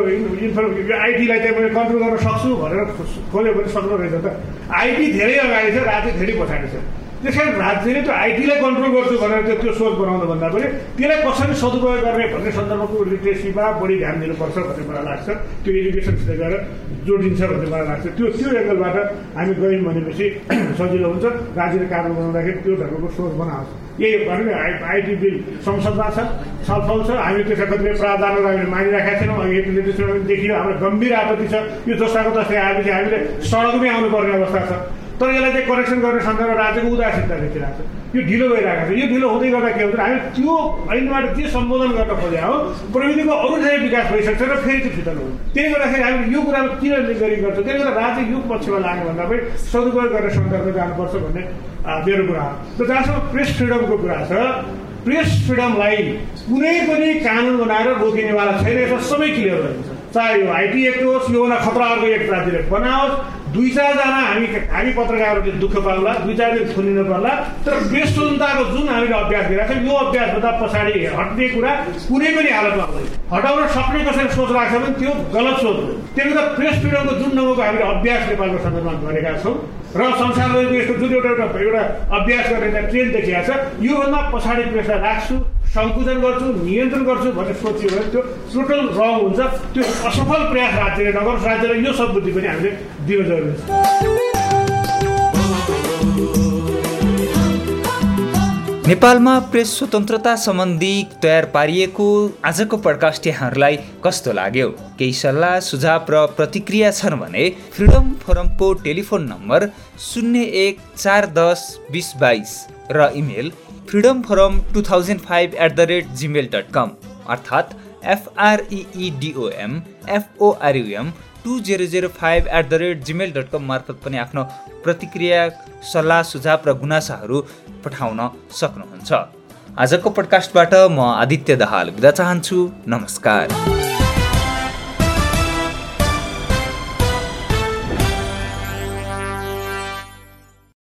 यो आइटीलाई चाहिँ मैले कन्ट्रोल गर्न सक्छु भनेर खोल्यो भने सक्नु रहेछ त। आइटी धेरै अगाडि छ राज्य धेरै पछाडि छ। त्यस कारण राज्यले त्यो आइटीलाई कन्ट्रोल गर्छु भनेर त्यो त्यो सोच बनाउनु भन्दा पनि त्यसलाई कसरी सदुपयोग गर्ने भन्ने सन्दर्भको लिट्रेसीमा बढी ध्यान दिनुपर्छ भन्ने मलाई लाग्छ। त्यो एजुकेसनसित गएर जोडिन्छ भन्ने मलाई लाग्छ। त्यो त्यो एङ्गलबाट हामी गयौँ भनेपछि सजिलो हुन्छ। राज्यले कानुन बनाउँदाखेरि त्यो ढङ्गको सोच बनाउँछ यही भने आइटी बिल संसदमा छ छलफल छ। हामी त्यसका कतिपय प्रावधानहरू हामीले मानिराखेका छैनौँ। अघि पनि देखियो। हाम्रो गम्भीर आपत्ति छ। यो जस्ताको तस्तै आएपछि हामीले सडकमै आउनुपर्ने अवस्था छ। तर यसलाई चाहिँ करेक्सन गर्ने सन्दर्भ राज्यको उदासीनता देखिरहेको छ। यो ढिलो भइरहेको छ। यो ढिलो हुँदै गर्दा के हुन्छ? हामी त्यो ऐनबाट के सम्बोधन गर्न खोजे हो प्रविधिको अरू चाहिँ विकास भइसक्छ र फेरि त्यो फितल हुन्छ। त्यसले गर्दाखेरि हामीले यो कुरामा किन गरी गर्छौँ त्यसले गर्दा राज्य यो पक्षमा लाग्ने भन्दा पनि सदुपयोग गर्ने सन्दर्भ जानुपर्छ भन्ने मेरो कुरा हो। र जहाँसम्म प्रेस फ्रिडमको कुरा छ प्रेस फ्रिडमलाई कुनै पनि कानुन बनाएर रोकिनेवाला छैन यसमा सबै क्लियर गरिन्छ चाहे यो आइटी एक्ट होस् योभन्दा खतरा अर्को एक्ट राज्यले बनाओस् दुई चारजना हामी हामी पत्रकारहरूले दुःख पाउला दुई चार दिन पर्ला तर स्वतन्त्रताको जुन हामीले अभ्यास गरिरहेको छौँ यो अभ्यासभन्दा पछाडि हट्ने कुरा कुनै पनि हालतमा हुँदैन। हटाउन सक्ने कसैले सोच राख्छ भने त्यो गलत सोच हो। गर्दा प्रेस फ्रिडमको जुन ढङ्गको हामीले अभ्यास नेपालको सन्दर्भमा गरेका छौँ र संसारभरिको यस्तो जुन एउटा एउटा एउटा अभ्यास गर्ने त्यहाँ ट्रेन देखिएको छ योभन्दा पछाडि प्रेसलाई राख्छु सङ्कुचन गर्छु नियन्त्रण गर्छु भन्ने सोच्यो भने त्यो टोटल रङ हुन्छ। त्यो असफल प्रयास राज्यले नगरोस्। राज्यलाई यो सद्बुद्धि पनि हामीले दिनु जरुरी। नेपालमा प्रेस स्वतन्त्रता सम्बन्धी तयार पारिएको आजको पडकास्ट यहाँहरूलाई कस्तो लाग्यो? केही सल्लाह सुझाव र प्रतिक्रिया छन् भने फ्रिडम फोरमको टेलिफोन नम्बर शून्य एक चार दस बिस बाइस र email freedom forum two thousand five at the rate Gmail dot com अर्थात् FREEDOM FORUM two zero zero five at the rate Gmail dot com मार्फत पनि आफ्नो प्रतिक्रिया सल्लाह सुझाव र गुनासाहरू पठाउन सक्नुहुन्छ। आजको पडकास्टबाट म आदित्य दहाल बिदा चाहन्छु। नमस्कार।